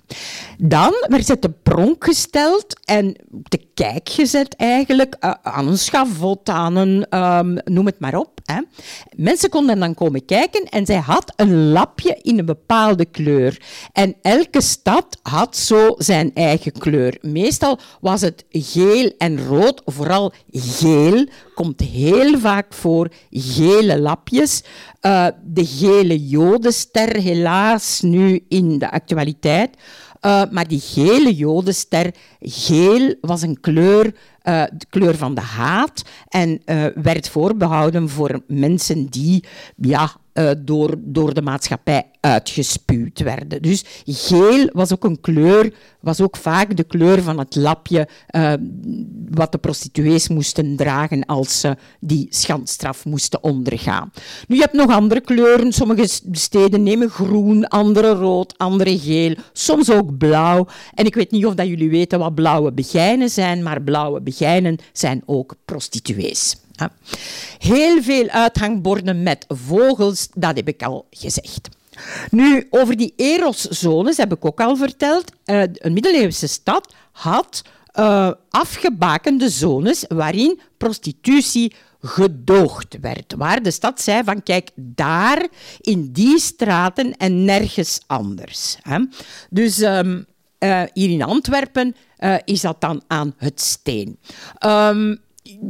Dan werd ze te pronk gesteld en te kijk gezet eigenlijk uh, aan een schavot, aan een, um, noem het maar op. Hè. Mensen konden dan komen kijken en zij had een lapje in een bepaalde kleur. En elke stad had zo zijn eigen kleur. Meestal was het geel en rood, vooral geel komt heel vaak voor, gele lapjes. Uh, de gele jodenster, helaas nu in de actualiteit. Uh, maar die gele jodenster, geel was een kleur, uh, de kleur van de haat en werd voorbehouden voor mensen die ja, uh, door, door de maatschappij uitgespuwd werden. Dus geel was ook een kleur, was ook vaak de kleur van het lapje uh, wat de prostituees moesten dragen als ze die schandstraf moesten ondergaan. Nu, je hebt nog andere kleuren. Sommige steden nemen groen, andere rood, andere geel, soms ook blauw. En ik weet niet of dat jullie weten wat blauwe begijnen zijn, maar blauwe begijnen zijn ook prostituees. Heel veel uithangborden met vogels, dat heb ik al gezegd. Nu, over die Eros-zones heb ik ook al verteld. Uh, een middeleeuwse stad had uh, afgebakende zones waarin prostitutie gedoogd werd. Waar de stad zei van kijk, daar in die straten en nergens anders. Hè. Dus um, uh, hier in Antwerpen is dat dan aan het steen. Um,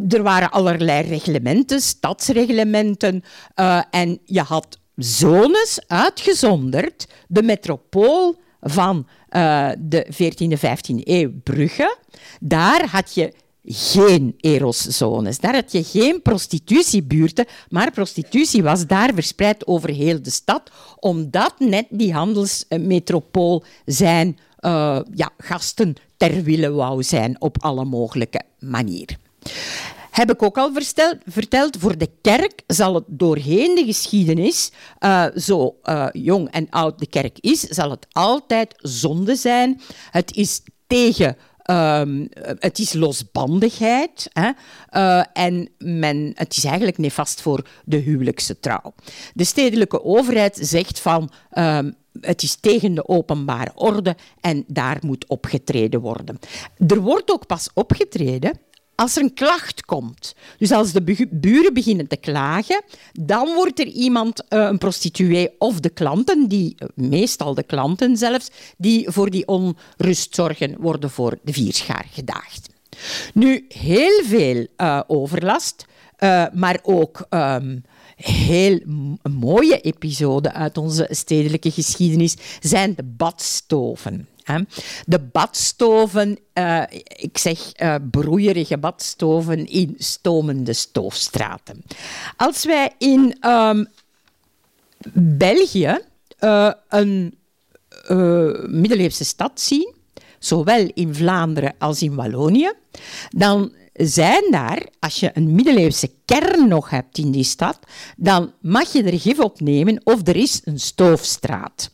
er waren allerlei reglementen, stadsreglementen, uh, en je had zones uitgezonderd. De metropool van uh, de 14e, 15e eeuw, Brugge, daar had je geen eroszones. Daar had je geen prostitutiebuurten, maar prostitutie was daar verspreid over heel de stad, omdat net die handelsmetropool zijn uh, ja, gasten ter wille wou zijn op alle mogelijke manieren. Heb ik ook al verteld, voor de kerk zal het doorheen de geschiedenis, uh, zo uh, jong en oud de kerk is, zal het altijd zonde zijn. Het is tegen Um, het is losbandigheid hè? Uh, en men, het is eigenlijk nefast voor de huwelijkse trouw. De stedelijke overheid zegt van um, het is tegen de openbare orde en daar moet opgetreden worden. Er wordt ook pas opgetreden als er een klacht komt, dus als de buren beginnen te klagen, dan wordt er iemand, uh, een prostituee of de klanten, die, uh, meestal de klanten zelfs, die voor die onrust zorgen, worden voor de vierschaar gedaagd. Nu, heel veel uh, overlast, maar ook um, heel mooie episoden uit onze stedelijke geschiedenis zijn de badstoven. De badstoven, uh, ik zeg uh, broeierige badstoven in stomende stoofstraten. Als wij in um, België uh, een middeleeuwse stad zien, zowel in Vlaanderen als in Wallonië, dan zijn daar, als je een middeleeuwse kern nog hebt in die stad, dan mag je er gif op nemen of er is een stoofstraat.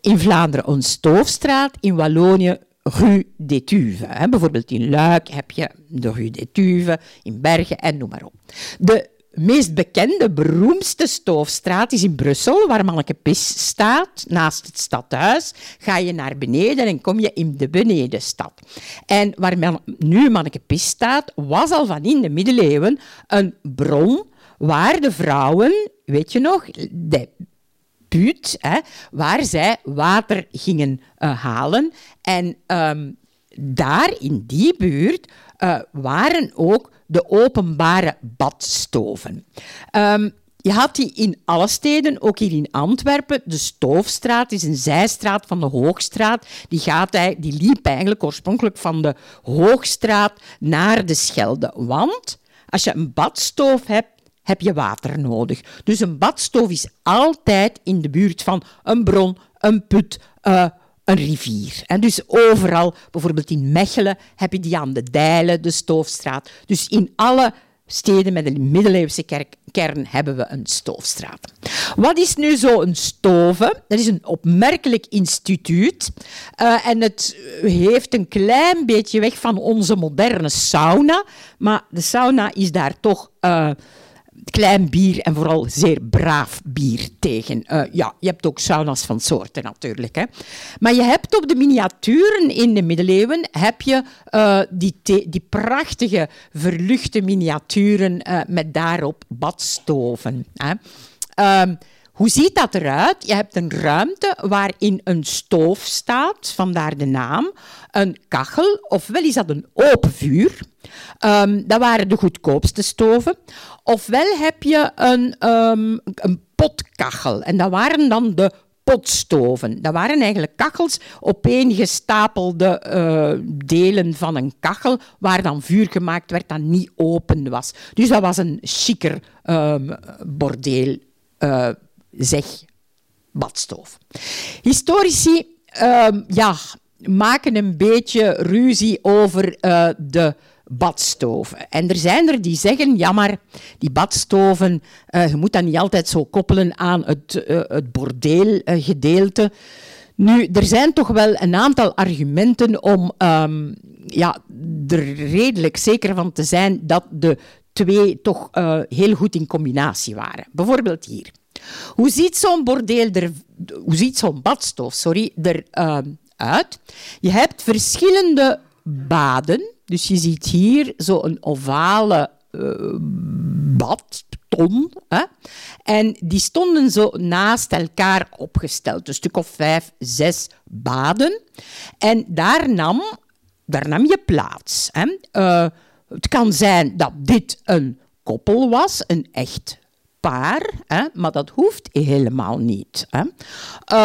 In Vlaanderen een stoofstraat, in Wallonië Rue d'Etuve. Bijvoorbeeld in Luik heb je de Rue d'Etuve, in Bergen en noem maar op. De meest bekende, beroemdste stoofstraat is in Brussel, waar Manneke Pis staat, naast het stadhuis. Ga je naar beneden en kom je in de benedenstad. En waar nu Manneke Pis staat, was al van in de middeleeuwen een bron waar de vrouwen, weet je nog, de put, hè, waar zij water gingen uh, halen. En um, daar in die buurt uh, waren ook de openbare badstoven. Um, je had die in alle steden, ook hier in Antwerpen. De Stoofstraat is een zijstraat van de Hoogstraat. Die, gaat, die liep eigenlijk oorspronkelijk van de Hoogstraat naar de Schelde. Want als je een badstoof hebt, heb je water nodig. Dus een badstoof is altijd in de buurt van een bron, een put, uh, een rivier. En dus overal, bijvoorbeeld in Mechelen, heb je die aan de Dijlen, de Stoofstraat. Dus in alle steden met een middeleeuwse kern hebben we een stoofstraat. Wat is nu zo een stoven? Dat is een opmerkelijk instituut uh, en het heeft een klein beetje weg van onze moderne sauna, maar de sauna is daar toch uh, klein bier en vooral zeer braaf bier tegen. Uh, ja, je hebt ook sauna's van soorten natuurlijk. Hè. Maar je hebt op de miniaturen in de middeleeuwen heb je, uh, die, die prachtige verluchte miniaturen uh, met daarop badstoven. Hè. Um, hoe ziet dat eruit? Je hebt een ruimte waarin een stoof staat, vandaar de naam, een kachel, ofwel is dat een open vuur. Um, dat waren de goedkoopste stoven. Ofwel heb je een, um, een potkachel, en dat waren dan de potstoven. Dat waren eigenlijk kachels, opeengestapelde uh, delen van een kachel, waar dan vuur gemaakt werd dat niet open was. Dus dat was een chiquer um, bordeel. Uh, zeg badstoof. Historici ja, maken een beetje ruzie over uh, de badstoven. En er zijn er die zeggen, ja maar, die badstoven, uh, je moet dat niet altijd zo koppelen aan het, uh, het bordeelgedeelte. Nu, er zijn toch wel een aantal argumenten om um, ja, er redelijk zeker van te zijn dat de twee toch heel goed in combinatie waren. Bijvoorbeeld hier. Hoe ziet zo'n bordeel er, hoe ziet zo'n badstof, sorry, eruit? Uh, je hebt verschillende baden. Dus je ziet hier zo'n ovale uh, bad, ton. Hè? En die stonden zo naast elkaar opgesteld. Een stuk of vijf, zes baden. En daar nam, daar nam je plaats. Hè? Uh, het kan zijn dat dit een koppel was, een echt paar, hè, maar dat hoeft helemaal niet. Hè.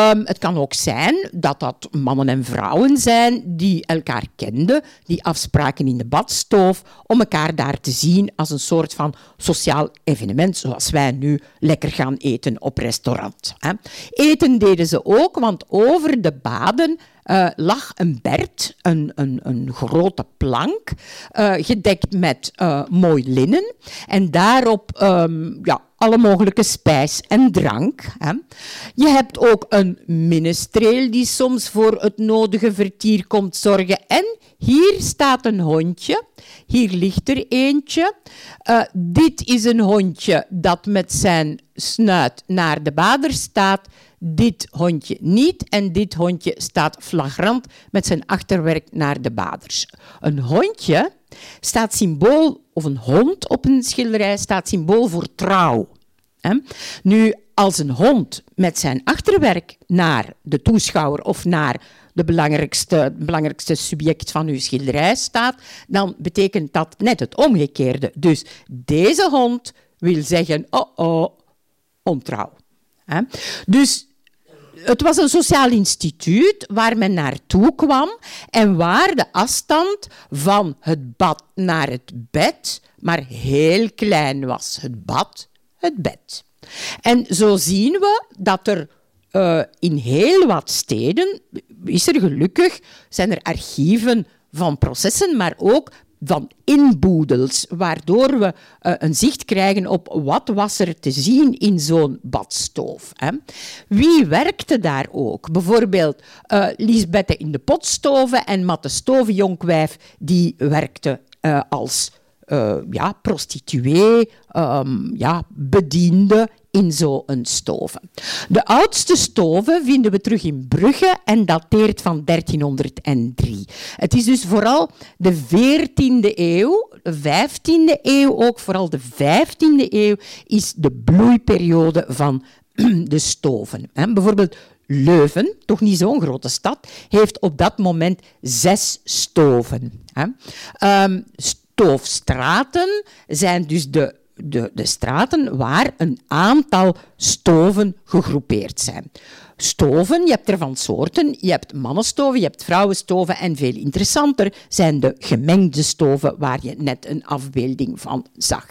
Um, het kan ook zijn dat dat mannen en vrouwen zijn die elkaar kenden, die afspraken in de badstoof om elkaar daar te zien als een soort van sociaal evenement, zoals wij nu lekker gaan eten op restaurant. Hè. Eten deden ze ook, want over de baden uh, lag een bert, een, een, een grote plank, uh, gedekt met uh, mooi linnen. En daarop um, ja, alle mogelijke spijs en drank. Hè. Je hebt ook een minestreel die soms voor het nodige vertier komt zorgen. En hier staat een hondje. Hier ligt er eentje. Uh, dit is een hondje dat met zijn snuit naar de bader staat. Dit hondje niet. En dit hondje staat flagrant met zijn achterwerk naar de baders. Een hondje staat symbool, of een hond op een schilderij, staat symbool voor trouw. Nu, als een hond met zijn achterwerk naar de toeschouwer of naar de belangrijkste, belangrijkste subject van uw schilderij staat, dan betekent dat net het omgekeerde. Dus deze hond wil zeggen, oh oh, ontrouw. Dus het was een sociaal instituut waar men naartoe kwam en waar de afstand van het bad naar het bed maar heel klein was. Het bad, het bed. En zo zien we dat er uh, in heel wat steden, is er gelukkig, zijn er archieven van processen, maar ook van inboedels, waardoor we uh, een zicht krijgen op wat was er te zien in zo'n badstoof. Hè. Wie werkte daar ook? Bijvoorbeeld uh, Lisbette in de potstoven en Matte Stoven, jonkwijf, die werkte uh, als ja, prostituee, um, ja, bediende in zo'n stoven. De oudste stoven vinden we terug in Brugge en dateert van 1303. Het is dus vooral de 14e eeuw, de 15e eeuw ook, vooral de 15e eeuw, is de bloeiperiode van (clears throat) de stoven. Bijvoorbeeld Leuven, toch niet zo'n grote stad, heeft op dat moment zes stoven. Ehm, stoofstraten zijn dus de, de, de straten waar een aantal stoven gegroepeerd zijn. Stoven, je hebt er van soorten. Je hebt mannenstoven, je hebt vrouwenstoven en veel interessanter zijn de gemengde stoven waar je net een afbeelding van zag.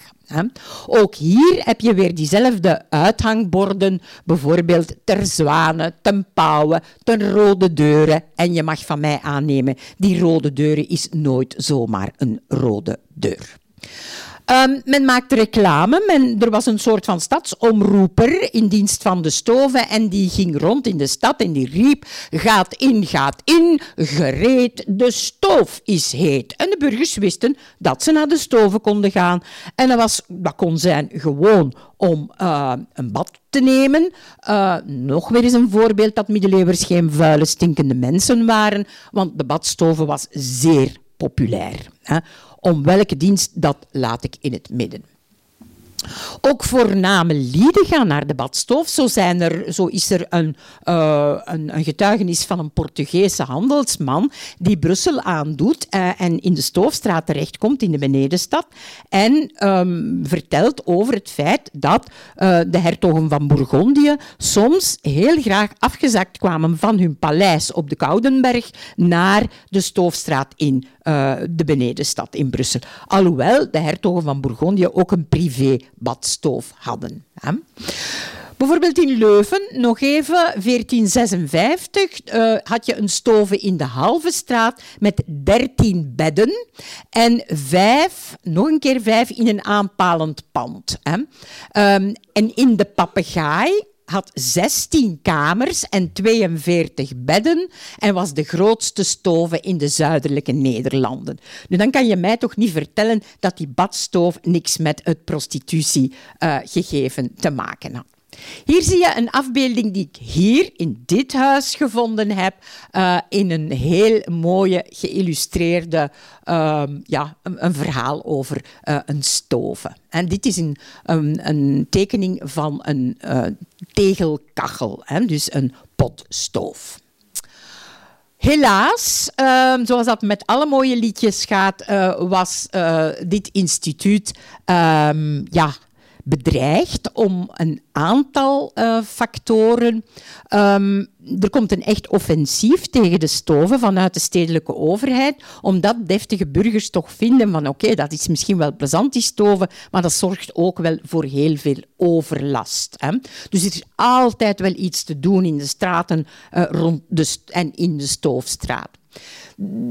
Ook hier heb je weer diezelfde uithangborden, bijvoorbeeld ter zwanen, ten pauwen, ten rode deuren. En je mag van mij aannemen, die rode deuren is nooit zomaar een rode deur. Um, men maakte reclame. Men, er was een soort van stadsomroeper in dienst van de stoven en die ging rond in de stad en die riep gaat in, gaat in, gereed, de stoof is heet. En de burgers wisten dat ze naar de stoven konden gaan. En dat, was, dat kon zijn gewoon om uh, een bad te nemen. Uh, nog weer eens een voorbeeld dat middeleeuwers geen vuile, stinkende mensen waren, want de badstoven was zeer populair. Hè. Om welke dienst, dat laat ik in het midden. Ook voorname lieden gaan naar de badstoof. Zo, zijn er, zo is er een, uh, een, een, getuigenis van een Portugese handelsman die Brussel aandoet uh, en in de Stoofstraat terechtkomt in de benedenstad en um, vertelt over het feit dat uh, de hertogen van Bourgondië soms heel graag afgezakt kwamen van hun paleis op de Koudenberg naar de Stoofstraat in de benedenstad in Brussel. Alhoewel de hertogen van Bourgondië ook een privé badstoof hadden. Hè. Bijvoorbeeld in Leuven, nog even, 1456, uh, eh, had je een stoven in de Halve straat met 13 bedden en vijf, nog een keer vijf in een aanpalend pand. Hè. Um, en in de papegaai had 16 kamers en 42 bedden en was de grootste stoven in de zuidelijke Nederlanden. Nu, dan kan je mij toch niet vertellen dat die badstoof niks met het prostitutiegegeven uh, te maken had. Hier zie je een afbeelding die ik hier in dit huis gevonden heb, uh, in een heel mooie geïllustreerde uh, ja, een, verhaal over uh, een stoven. En dit is een, een, tekening van een uh, tegelkachel, hè, dus een potstoof. Helaas, uh, zoals dat met alle mooie liedjes gaat, was dit instituut ehm, ja, bedreigd om een aantal uh, factoren. Um, er komt een echt offensief tegen de stoven vanuit de stedelijke overheid, omdat deftige burgers toch vinden van oké, dat is misschien wel plezant die stoven, maar dat zorgt ook wel voor heel veel overlast. Hè. Dus er is altijd wel iets te doen in de straten uh, rond de en in de stoofstraat.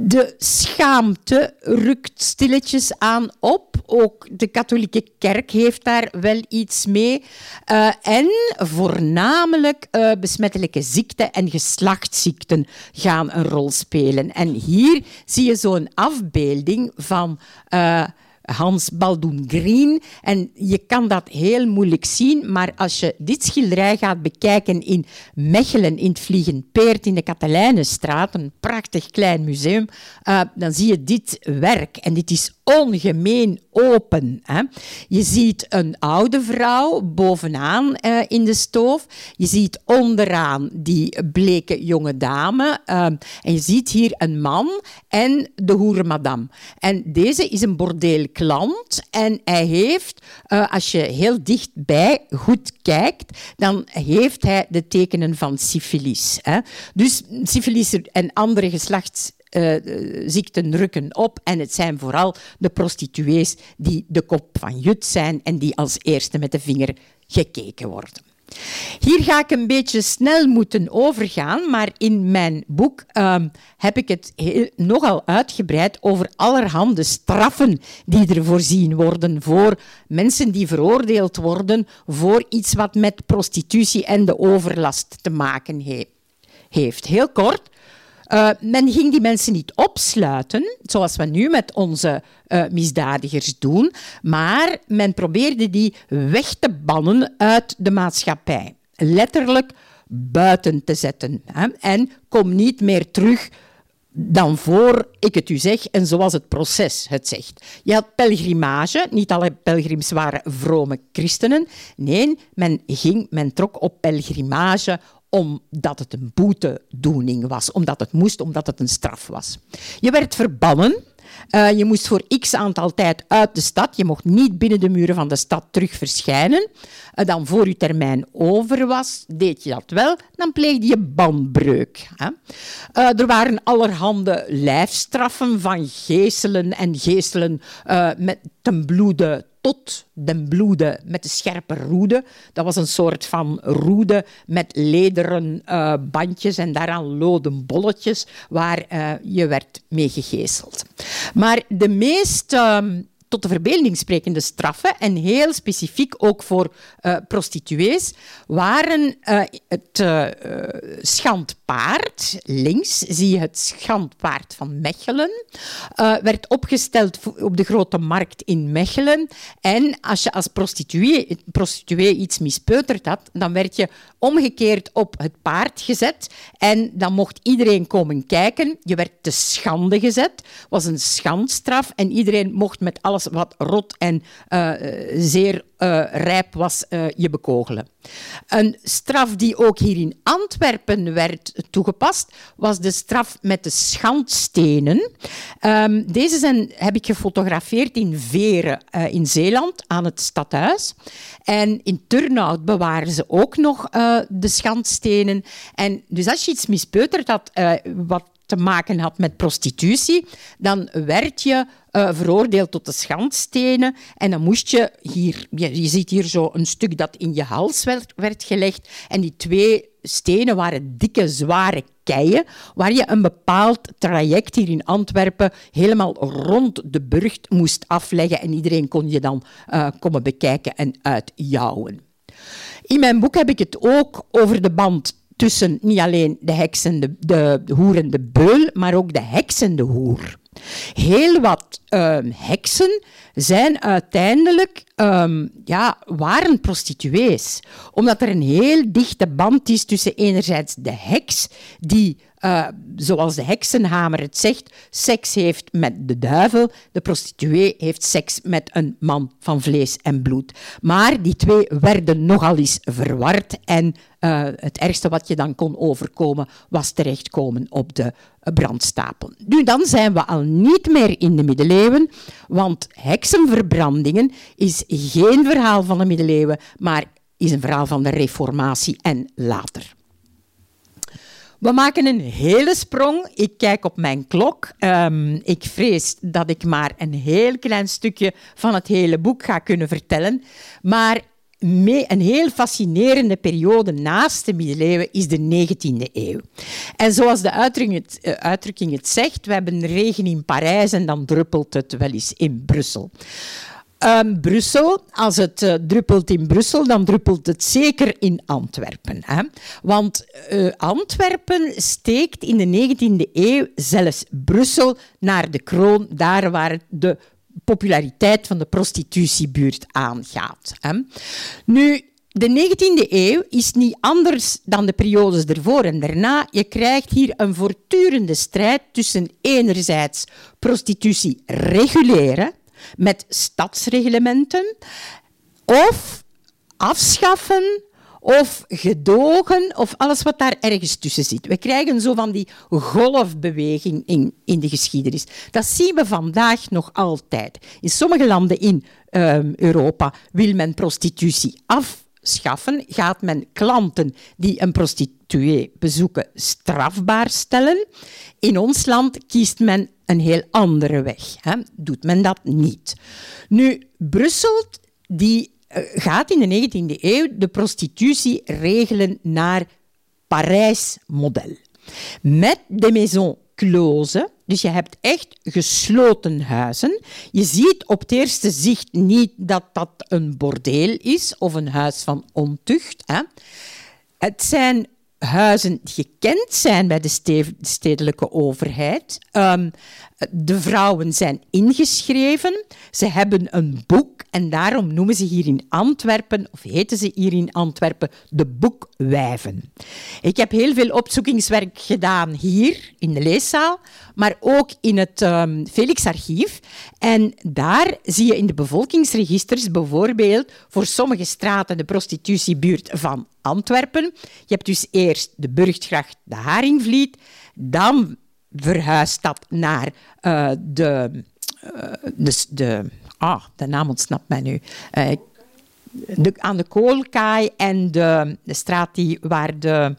De schaamte rukt stilletjes aan op. Ook de katholieke kerk heeft daar wel iets mee. Uh, en voornamelijk uh, besmettelijke ziekten en geslachtsziekten gaan een rol spelen. En hier zie je zo'n afbeelding van. Uh, Hans Baldoen Green. En je kan dat heel moeilijk zien, maar als je dit schilderij gaat bekijken in Mechelen, in het Vliegend Peert, in de Katelijnenstraat, een prachtig klein museum, uh, dan zie je dit werk. En dit is ongemeen open. Hè. Je ziet een oude vrouw bovenaan uh, in de stoof. Je ziet onderaan die bleke jonge dame. Uh, en je ziet hier een man en de hoerenmadam. En deze is een bordeelklant. En hij heeft, uh, als je heel dichtbij goed kijkt, dan heeft hij de tekenen van syfilis. Hè. Dus syfilis en andere geslachts uh, ziekten rukken op. En het zijn vooral de prostituees die de kop van Jut zijn en die als eerste met de vinger gekeken worden. Hier ga ik een beetje snel moeten overgaan, maar in mijn boek uh, heb ik het heel, nogal uitgebreid over allerhande straffen die er voorzien worden voor mensen die veroordeeld worden voor iets wat met prostitutie en de overlast te maken he heeft. Heel kort, Uh, men ging die mensen niet opsluiten, zoals we nu met onze uh, misdadigers doen, maar men probeerde die weg te bannen uit de maatschappij. Letterlijk buiten te zetten. Hè? En kom niet meer terug dan voor ik het u zeg en zoals het proces het zegt. Je had pelgrimage, niet alle pelgrims waren vrome christenen. Nee, men, ging, men trok op pelgrimage omdat het een boetedoening was, omdat het moest, omdat het een straf was. Je werd verbannen uh, je moest voor x aantal tijd uit de stad. Je mocht niet binnen de muren van de stad terug verschijnen. Uh, dan voor je termijn over was, deed je dat wel, dan pleegde je banbreuk. Hè. Uh, er waren allerhande lijfstraffen van geeselen en geeselen met ten bloede tot den bloede met de scherpe roede. Dat was een soort van roede met lederen uh, bandjes en daaraan loden bolletjes waar uh, je werd mee gegezeld. Maar de meest uh, tot de verbeelding sprekende straffen, en heel specifiek ook voor uh, prostituees, waren uh, het uh, schandpaard. Links zie je het schandpaard van Mechelen. werd opgesteld op de grote markt in Mechelen. En als je als prostituee, prostituee iets mispeuterd had, dan werd je omgekeerd op het paard gezet. En dan mocht iedereen komen kijken. Je werd te schande gezet. was een schandstraf. En iedereen mocht met alles wat rot en uh, zeer uh, rijp was, uh, je bekogelen. Een straf die ook hier in Antwerpen werd toegepast, was de straf met de schandstenen. Um, deze zijn, heb ik gefotografeerd in Veren in Zeeland, aan het stadhuis. En in Turnhout bewaren ze ook nog de schandstenen. En dus als je iets mispeuterd had, wat te maken had met prostitutie, dan werd je uh, veroordeeld tot de schandstenen. En dan moest je hier, je, ziet hier zo een stuk dat in je hals werd, gelegd. En die twee stenen waren dikke, zware keien, waar je een bepaald traject hier in Antwerpen helemaal rond de burcht moest afleggen. En iedereen kon je dan uh, komen bekijken en uitjouwen. In mijn boek heb ik het ook over de band tussen niet alleen de heks en de, de, hoer en de beul, maar ook de heks en de hoer. Heel wat um, heksen zijn uiteindelijk, um, ja, waren prostituees. Omdat er een heel dichte band is tussen enerzijds de heks, die uh, zoals de heksenhamer het zegt, seks heeft met de duivel. De prostituee heeft seks met een man van vlees en bloed. Maar die twee werden nogal eens verward en uh, het ergste wat je dan kon overkomen was terechtkomen op de brandstapel. Nu, dan zijn we al niet meer in de middeleeuwen, want heksenverbrandingen is geen verhaal van de middeleeuwen, maar is een verhaal van de reformatie en later. We maken een hele sprong. Ik kijk op mijn klok. Um, ik vrees dat ik maar een heel klein stukje van het hele boek ga kunnen vertellen. Maar een heel fascinerende periode naast de middeleeuwen is de 19e eeuw. En zoals de uh, uitdrukking het zegt, we hebben regen in Parijs en dan druppelt het wel eens in Brussel. Um, Brussel, als het uh, druppelt in Brussel, dan druppelt het zeker in Antwerpen. Hè? Want uh, Antwerpen steekt in de 19e eeuw zelfs Brussel naar de kroon, daar waar de populariteit van de prostitutiebuurt aangaat. Hè? Nu, de 19e eeuw is niet anders dan de periodes ervoor en daarna. Je krijgt hier een voortdurende strijd tussen enerzijds prostitutie reguleren, met stadsreglementen of afschaffen of gedogen of alles wat daar ergens tussen zit. We krijgen zo van die golfbeweging in, in de geschiedenis. Dat zien we vandaag nog altijd. In sommige landen in um, Europa wil men prostitutie afschaffen, gaat men klanten die een prostituee bezoeken strafbaar stellen. In ons land kiest men een heel andere weg. Hè? Doet men dat niet. Nu, Brussel die, uh, gaat in de 19e eeuw de prostitutie regelen naar Parijs-model. Met de maison dus je hebt echt gesloten huizen. Je ziet op het eerste zicht niet dat dat een bordeel is of een huis van ontucht. Hè? Het zijn huizen gekend zijn bij de stedelijke overheid. Ehm, de vrouwen zijn ingeschreven. Ze hebben een boek en daarom noemen ze hier in Antwerpen, of heten ze hier in Antwerpen, de boekwijven. Ik heb heel veel opzoekingswerk gedaan hier in de leeszaal, maar ook in het um, Felix-archief. En daar zie je in de bevolkingsregisters bijvoorbeeld voor sommige straten de prostitutiebuurt van Antwerpen. Je hebt dus eerst de Burggracht, de Haringvliet, dan verhuist dat naar uh, de, uh, de, de, ah, de naam ontsnapt mij nu. Uh, de, aan de Koolkaai en de, de straat die, waar de...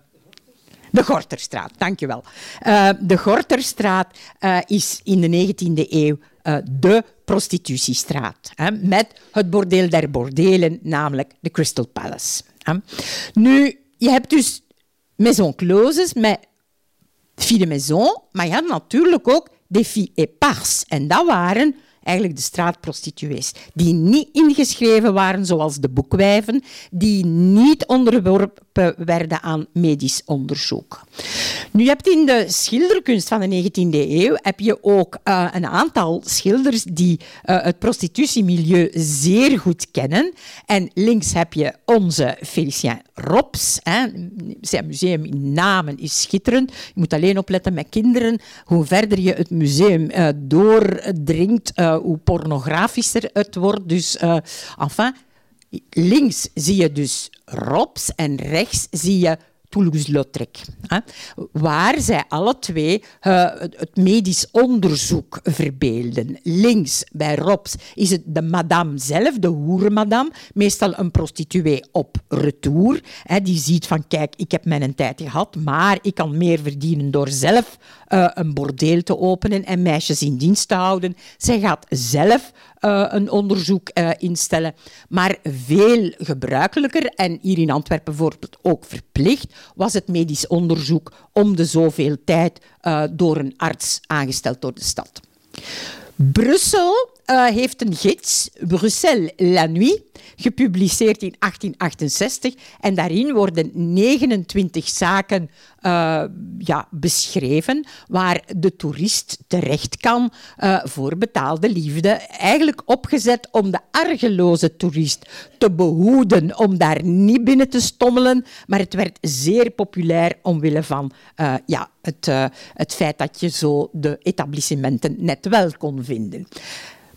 De Gorterstraat, dankjewel. Uh, de Gorterstraat is in de 19e eeuw uh, de prostitutiestraat. Met het bordeel der bordelen, namelijk de Crystal Palace. Nu, je hebt dus maison closes met filles maison, maar je had natuurlijk ook des filles éparses. En dat waren eigenlijk de straatprostituees, die niet ingeschreven waren zoals de boekwijven, die niet onderworpen werden aan medisch onderzoek. Nu, je hebt in de schilderkunst van de 19e eeuw heb je ook uh, een aantal schilders die uh, het prostitutiemilieu zeer goed kennen. En links heb je onze Félicien Rops. Hè. Zijn museum in Namen is schitterend. Je moet alleen opletten met kinderen. Hoe verder je het museum uh, doordringt, hoe pornografischer het wordt. Dus, enfin, links zie je dus Rops en rechts zie je Toulouse-Lautrec. Waar zij alle twee uh, het medisch onderzoek verbeelden. Links bij Robs is het de madame zelf, de hoerenmadame, meestal een prostituee op retour. Hè, die ziet van, kijk, ik heb mijn tijd gehad, maar ik kan meer verdienen door zelf uh, een bordeel te openen en meisjes in dienst te houden. Zij gaat zelf uh, een onderzoek uh, instellen. Maar veel gebruikelijker, en hier in Antwerpen bijvoorbeeld ook verplicht, was het medisch onderzoek om de zoveel tijd door een arts aangesteld door de stad. Brussel uh, heeft een gids, Bruxelles la nuit, gepubliceerd in 1868. En daarin worden 29 zaken uh, ja, beschreven waar de toerist terecht kan uh, voor betaalde liefde. Eigenlijk opgezet om de argeloze toerist te behoeden, om daar niet binnen te stommelen. Maar het werd zeer populair omwille van ja, het, het feit dat je zo de etablissementen net wel kon vinden.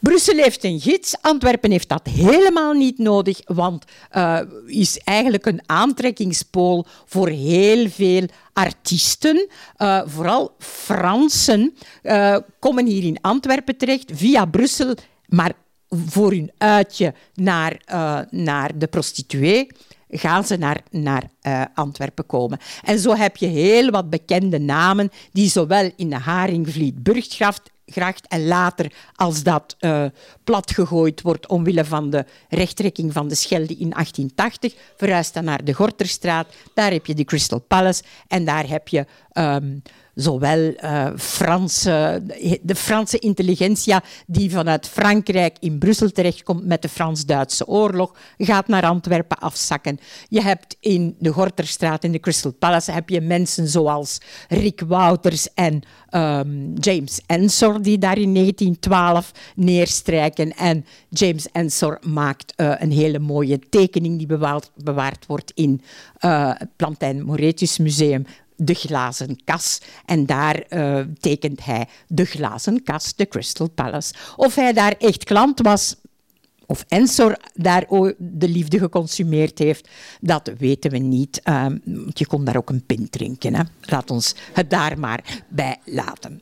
Brussel heeft een gids, Antwerpen heeft dat helemaal niet nodig, want uh, is eigenlijk een aantrekkingspool voor heel veel artiesten. Uh, vooral Fransen uh, komen hier in Antwerpen terecht via Brussel, maar voor hun uitje naar, naar de prostituee gaan ze naar, naar Antwerpen komen. En zo heb je heel wat bekende namen die zowel in de Haringvliet Burggraft gracht en later, als dat uh, platgegooid wordt omwille van de rechttrekking van de Schelde in 1880, verhuist dan naar de Gorterstraat. Daar heb je de Crystal Palace en daar heb je um, zowel uh, Franse, de Franse intelligentia die vanuit Frankrijk in Brussel terechtkomt met de Frans-Duitse oorlog, gaat naar Antwerpen afzakken. Je hebt in de Gorterstraat, in de Crystal Palace, heb je mensen zoals Rick Wouters en um, James Ensor, die daar in 1912 neerstrijken. En James Ensor maakt uh, een hele mooie tekening die bewaard, bewaard wordt in uh, het Plantijn Moretus Museum de glazen kas. En daar uh, tekent hij de glazen kas, de Crystal Palace. Of hij daar echt klant was, of Ensor daar de liefde geconsumeerd heeft, dat weten we niet. Um, je kon daar ook een pint drinken. Hè. Laat ons het daar maar bij laten.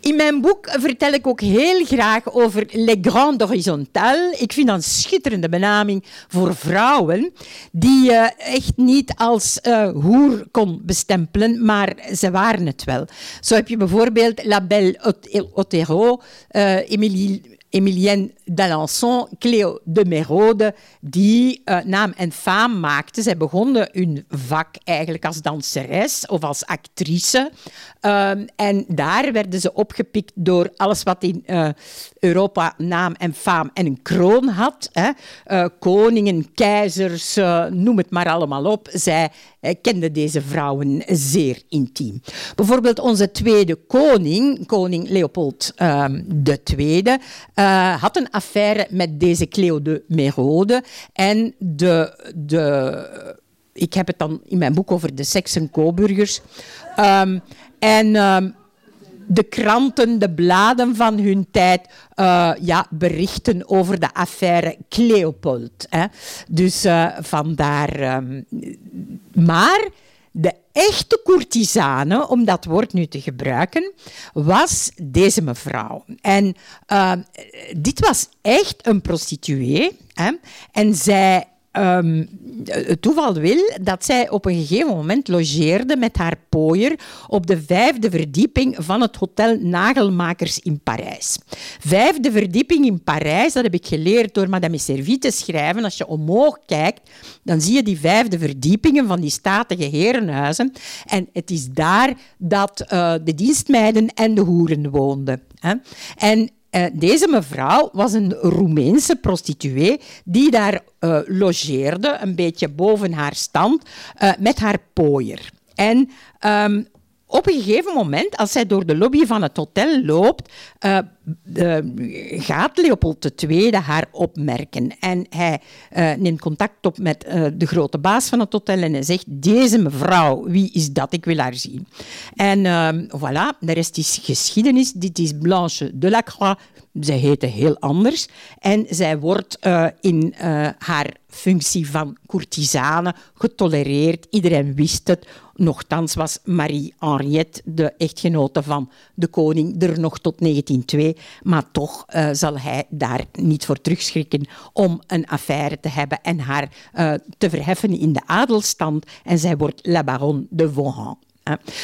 In mijn boek vertel ik ook heel graag over Les Grandes Horizontales. Ik vind dat een schitterende benaming voor vrouwen die je echt niet als uh, hoer kon bestempelen, maar ze waren het wel. Zo heb je bijvoorbeeld La Belle Otero, uh, Emilie Emilienne d'Alençon, Cleo de Merode, die uh, naam en faam maakten. Zij begonnen hun vak eigenlijk als danseres of als actrice. Um, en daar werden ze opgepikt door alles wat in uh, Europa naam en faam en een kroon had. Hè. Uh, koningen, keizers, noem het maar allemaal op. Zij kenden deze vrouwen zeer intiem. Bijvoorbeeld onze tweede koning, koning Leopold II, um, had een affaire met deze Cleo de Merode. En de, de, ik heb het dan in mijn boek over de seks- en. Um, en um, de kranten, de bladen van hun tijd uh, ja, berichten over de affaire Cleopold. Hè. Dus uh, vandaar. Um, maar de echte courtisane, om dat woord nu te gebruiken, was deze mevrouw. En uh, dit was echt een prostituee. Hè? En zij Um, het toeval wil dat zij op een gegeven moment logeerde met haar pooier op de vijfde verdieping van het Hotel Nagelmakers in Parijs. Vijfde verdieping in Parijs, dat heb ik geleerd door Madame Servie te schrijven. Als je omhoog kijkt, dan zie je die vijfde verdiepingen van die statige herenhuizen. En het is daar dat uh, de dienstmeiden en de hoeren woonden. Hè. En uh, deze mevrouw was een Roemeense prostituee die daar uh, logeerde, een beetje boven haar stand, uh, met haar pooier. En um, op een gegeven moment, als zij door de lobby van het hotel loopt, uh, gaat Leopold II haar opmerken. En hij uh, neemt contact op met de grote baas van het hotel en zegt, deze mevrouw, wie is dat? Ik wil haar zien. En voilà, de rest is geschiedenis. Dit is Blanche Delacroix. Zij heette heel anders. En zij wordt in haar functie van courtisane getolereerd. Iedereen wist het. Nochtans was Marie-Henriette, de echtgenote van de koning, er nog tot 1902. Maar toch uh, zal hij daar niet voor terugschrikken om een affaire te hebben en haar te verheffen in de adelstand. En zij wordt la baronne de Vauhan.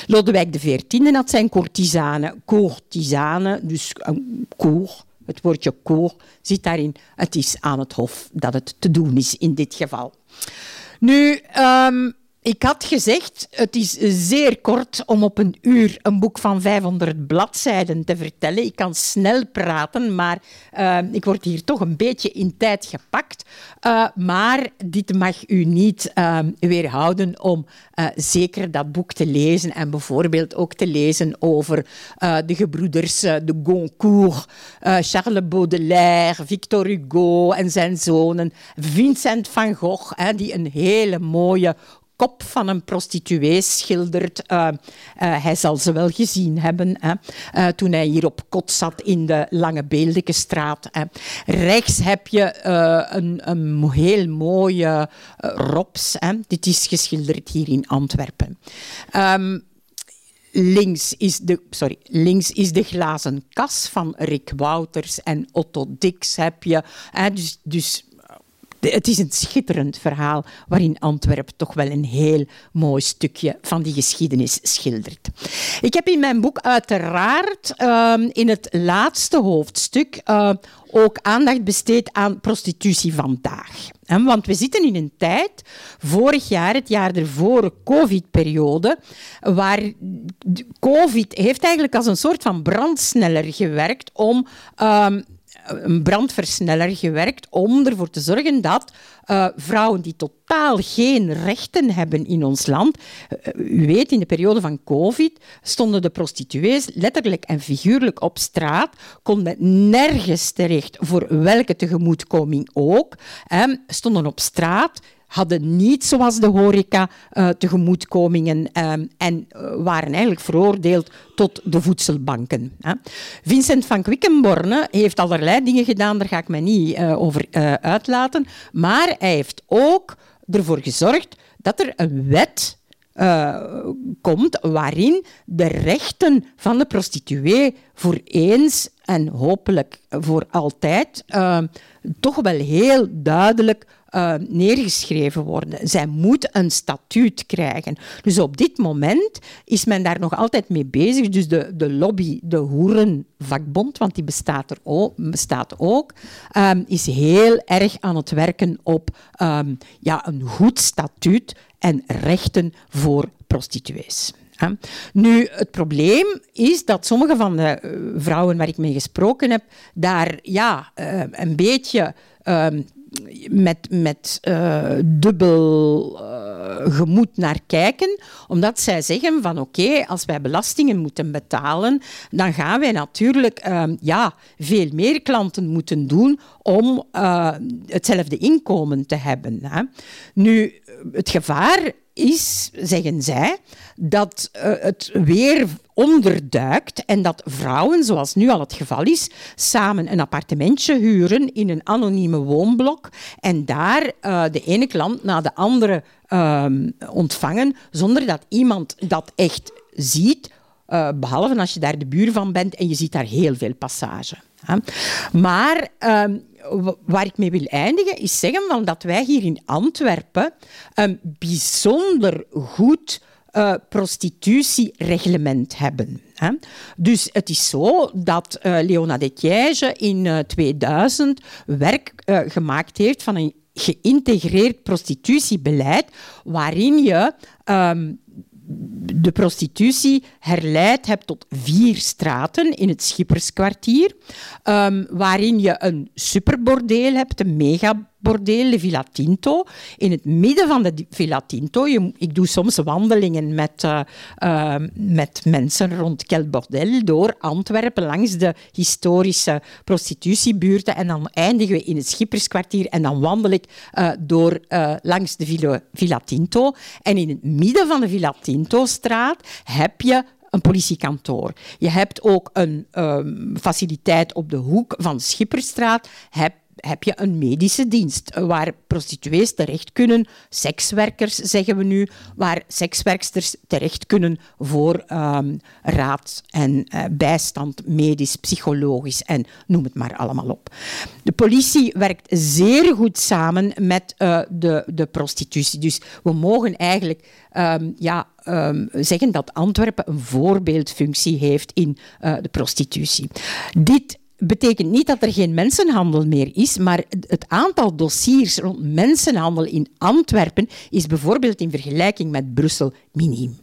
Lodewijk XIV had zijn courtisane, courtisane, dus een cour, het woordje cour zit daarin. Het is aan het hof dat het te doen is in dit geval. Nu, um, ik had gezegd, het is zeer kort om op een uur een boek van 500 bladzijden te vertellen. Ik kan snel praten, maar uh, ik word hier toch een beetje in tijd gepakt. Uh, maar dit mag u niet uh, weerhouden om zeker dat boek te lezen en bijvoorbeeld ook te lezen over de gebroeders de Goncourt, Charles Baudelaire, Victor Hugo en zijn zonen, Vincent van Gogh, die een hele mooie kop van een prostituee schildert. Uh, uh, hij zal ze wel gezien hebben hè, uh, toen hij hier op kot zat in de Lange Beeldekenstraat. Hè. Rechts heb je een, een, heel mooie rops. Hè. Dit is geschilderd hier in Antwerpen. Um, links is, de, sorry, links is de glazen kas van Rick Wouters en Otto Dix heb je. Hè, dus, dus het is een schitterend verhaal waarin Antwerpen toch wel een heel mooi stukje van die geschiedenis schildert. Ik heb in mijn boek uiteraard uh, in het laatste hoofdstuk uh, ook aandacht besteed aan prostitutie vandaag. Want we zitten in een tijd, vorig jaar, het jaar ervoor, de COVID-periode, waar COVID heeft eigenlijk als een soort van brandsneller gewerkt om um, een brandversneller gewerkt om ervoor te zorgen dat uh, vrouwen die totaal geen rechten hebben in ons land. Uh, u weet, in de periode van COVID stonden de prostituees letterlijk en figuurlijk op straat, konden nergens terecht voor welke tegemoetkoming ook, stonden op straat hadden niet, zoals de horeca, uh, tegemoetkomingen um, en uh, waren eigenlijk veroordeeld tot de voedselbanken. Hè. Vincent van Quickenborne heeft allerlei dingen gedaan, daar ga ik me niet uh, over uitlaten, maar hij heeft ook ervoor gezorgd dat er een wet komt waarin de rechten van de prostituee voor eens en hopelijk voor altijd uh, toch wel heel duidelijk uh, neergeschreven worden. Zij moet een statuut krijgen. Dus op dit moment is men daar nog altijd mee bezig. Dus de, de lobby, de hoerenvakbond, want die bestaat, er ook, bestaat ook, um, is heel erg aan het werken op um, ja, een goed statuut en rechten voor prostituees. Nu, het probleem is dat sommige van de eh, vrouwen waar ik mee gesproken heb, daar ja, uh, een beetje um, met, met uh, dubbel uh, gemoed naar kijken, omdat zij zeggen van oké, als wij belastingen moeten betalen, dan gaan wij natuurlijk uh, ja, veel meer klanten moeten doen om eh, hetzelfde inkomen te hebben. Hè. Nu, het gevaar is, zeggen zij, dat uh, het weer onderduikt en dat vrouwen, zoals nu al het geval is, samen een appartementje huren in een anonieme woonblok en daar uh, de ene klant na de andere uh, ontvangen, zonder dat iemand dat echt ziet, uh, behalve als je daar de buur van bent en je ziet daar heel veel passage. Hè. Maar ehm, waar ik mee wil eindigen, is zeggen van dat wij hier in Antwerpen een bijzonder goed uh, prostitutiereglement hebben. Hè. Dus het is zo dat uh, Leona de Tiège in uh, 2000 werk gemaakt heeft van een geïntegreerd prostitutiebeleid, waarin je um, de prostitutie herleid hebt tot vier straten in het Schipperskwartier, um, waarin je een superbordeel hebt, een mega bordeel, de Villa Tinto. In het midden van de Villa Tinto, je, ik doe soms wandelingen met, uh, uh, met mensen rond Kel Bordel door Antwerpen, langs de historische prostitutiebuurten. En dan eindigen we in het Schipperskwartier en dan wandel ik uh, door, langs de Villa, Tinto. En in het midden van de Villa Tinto-straat heb je een politiekantoor. Je hebt ook een um, faciliteit op de hoek van Schipperstraat. Heb heb je een medische dienst waar prostituees terecht kunnen, sekswerkers zeggen we nu, waar sekswerksters terecht kunnen voor um, raad en uh, bijstand, medisch, psychologisch en noem het maar allemaal op. De politie werkt zeer goed samen met uh, de, de prostitutie. Dus we mogen eigenlijk um, ja, um, zeggen dat Antwerpen een voorbeeldfunctie heeft in uh, de prostitutie. Dit betekent niet dat er geen mensenhandel meer is, maar het aantal dossiers rond mensenhandel in Antwerpen is bijvoorbeeld in vergelijking met Brussel miniem.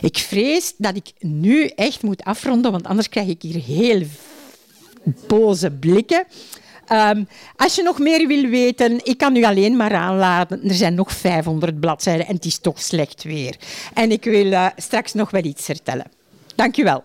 Ik vrees dat ik nu echt moet afronden, want anders krijg ik hier heel boze blikken. Um, als je nog meer wil weten, ik kan u alleen maar aanladen. Er zijn nog 500 bladzijden en het is toch slecht weer. En ik wil uh, straks nog wel iets vertellen. Dank u wel.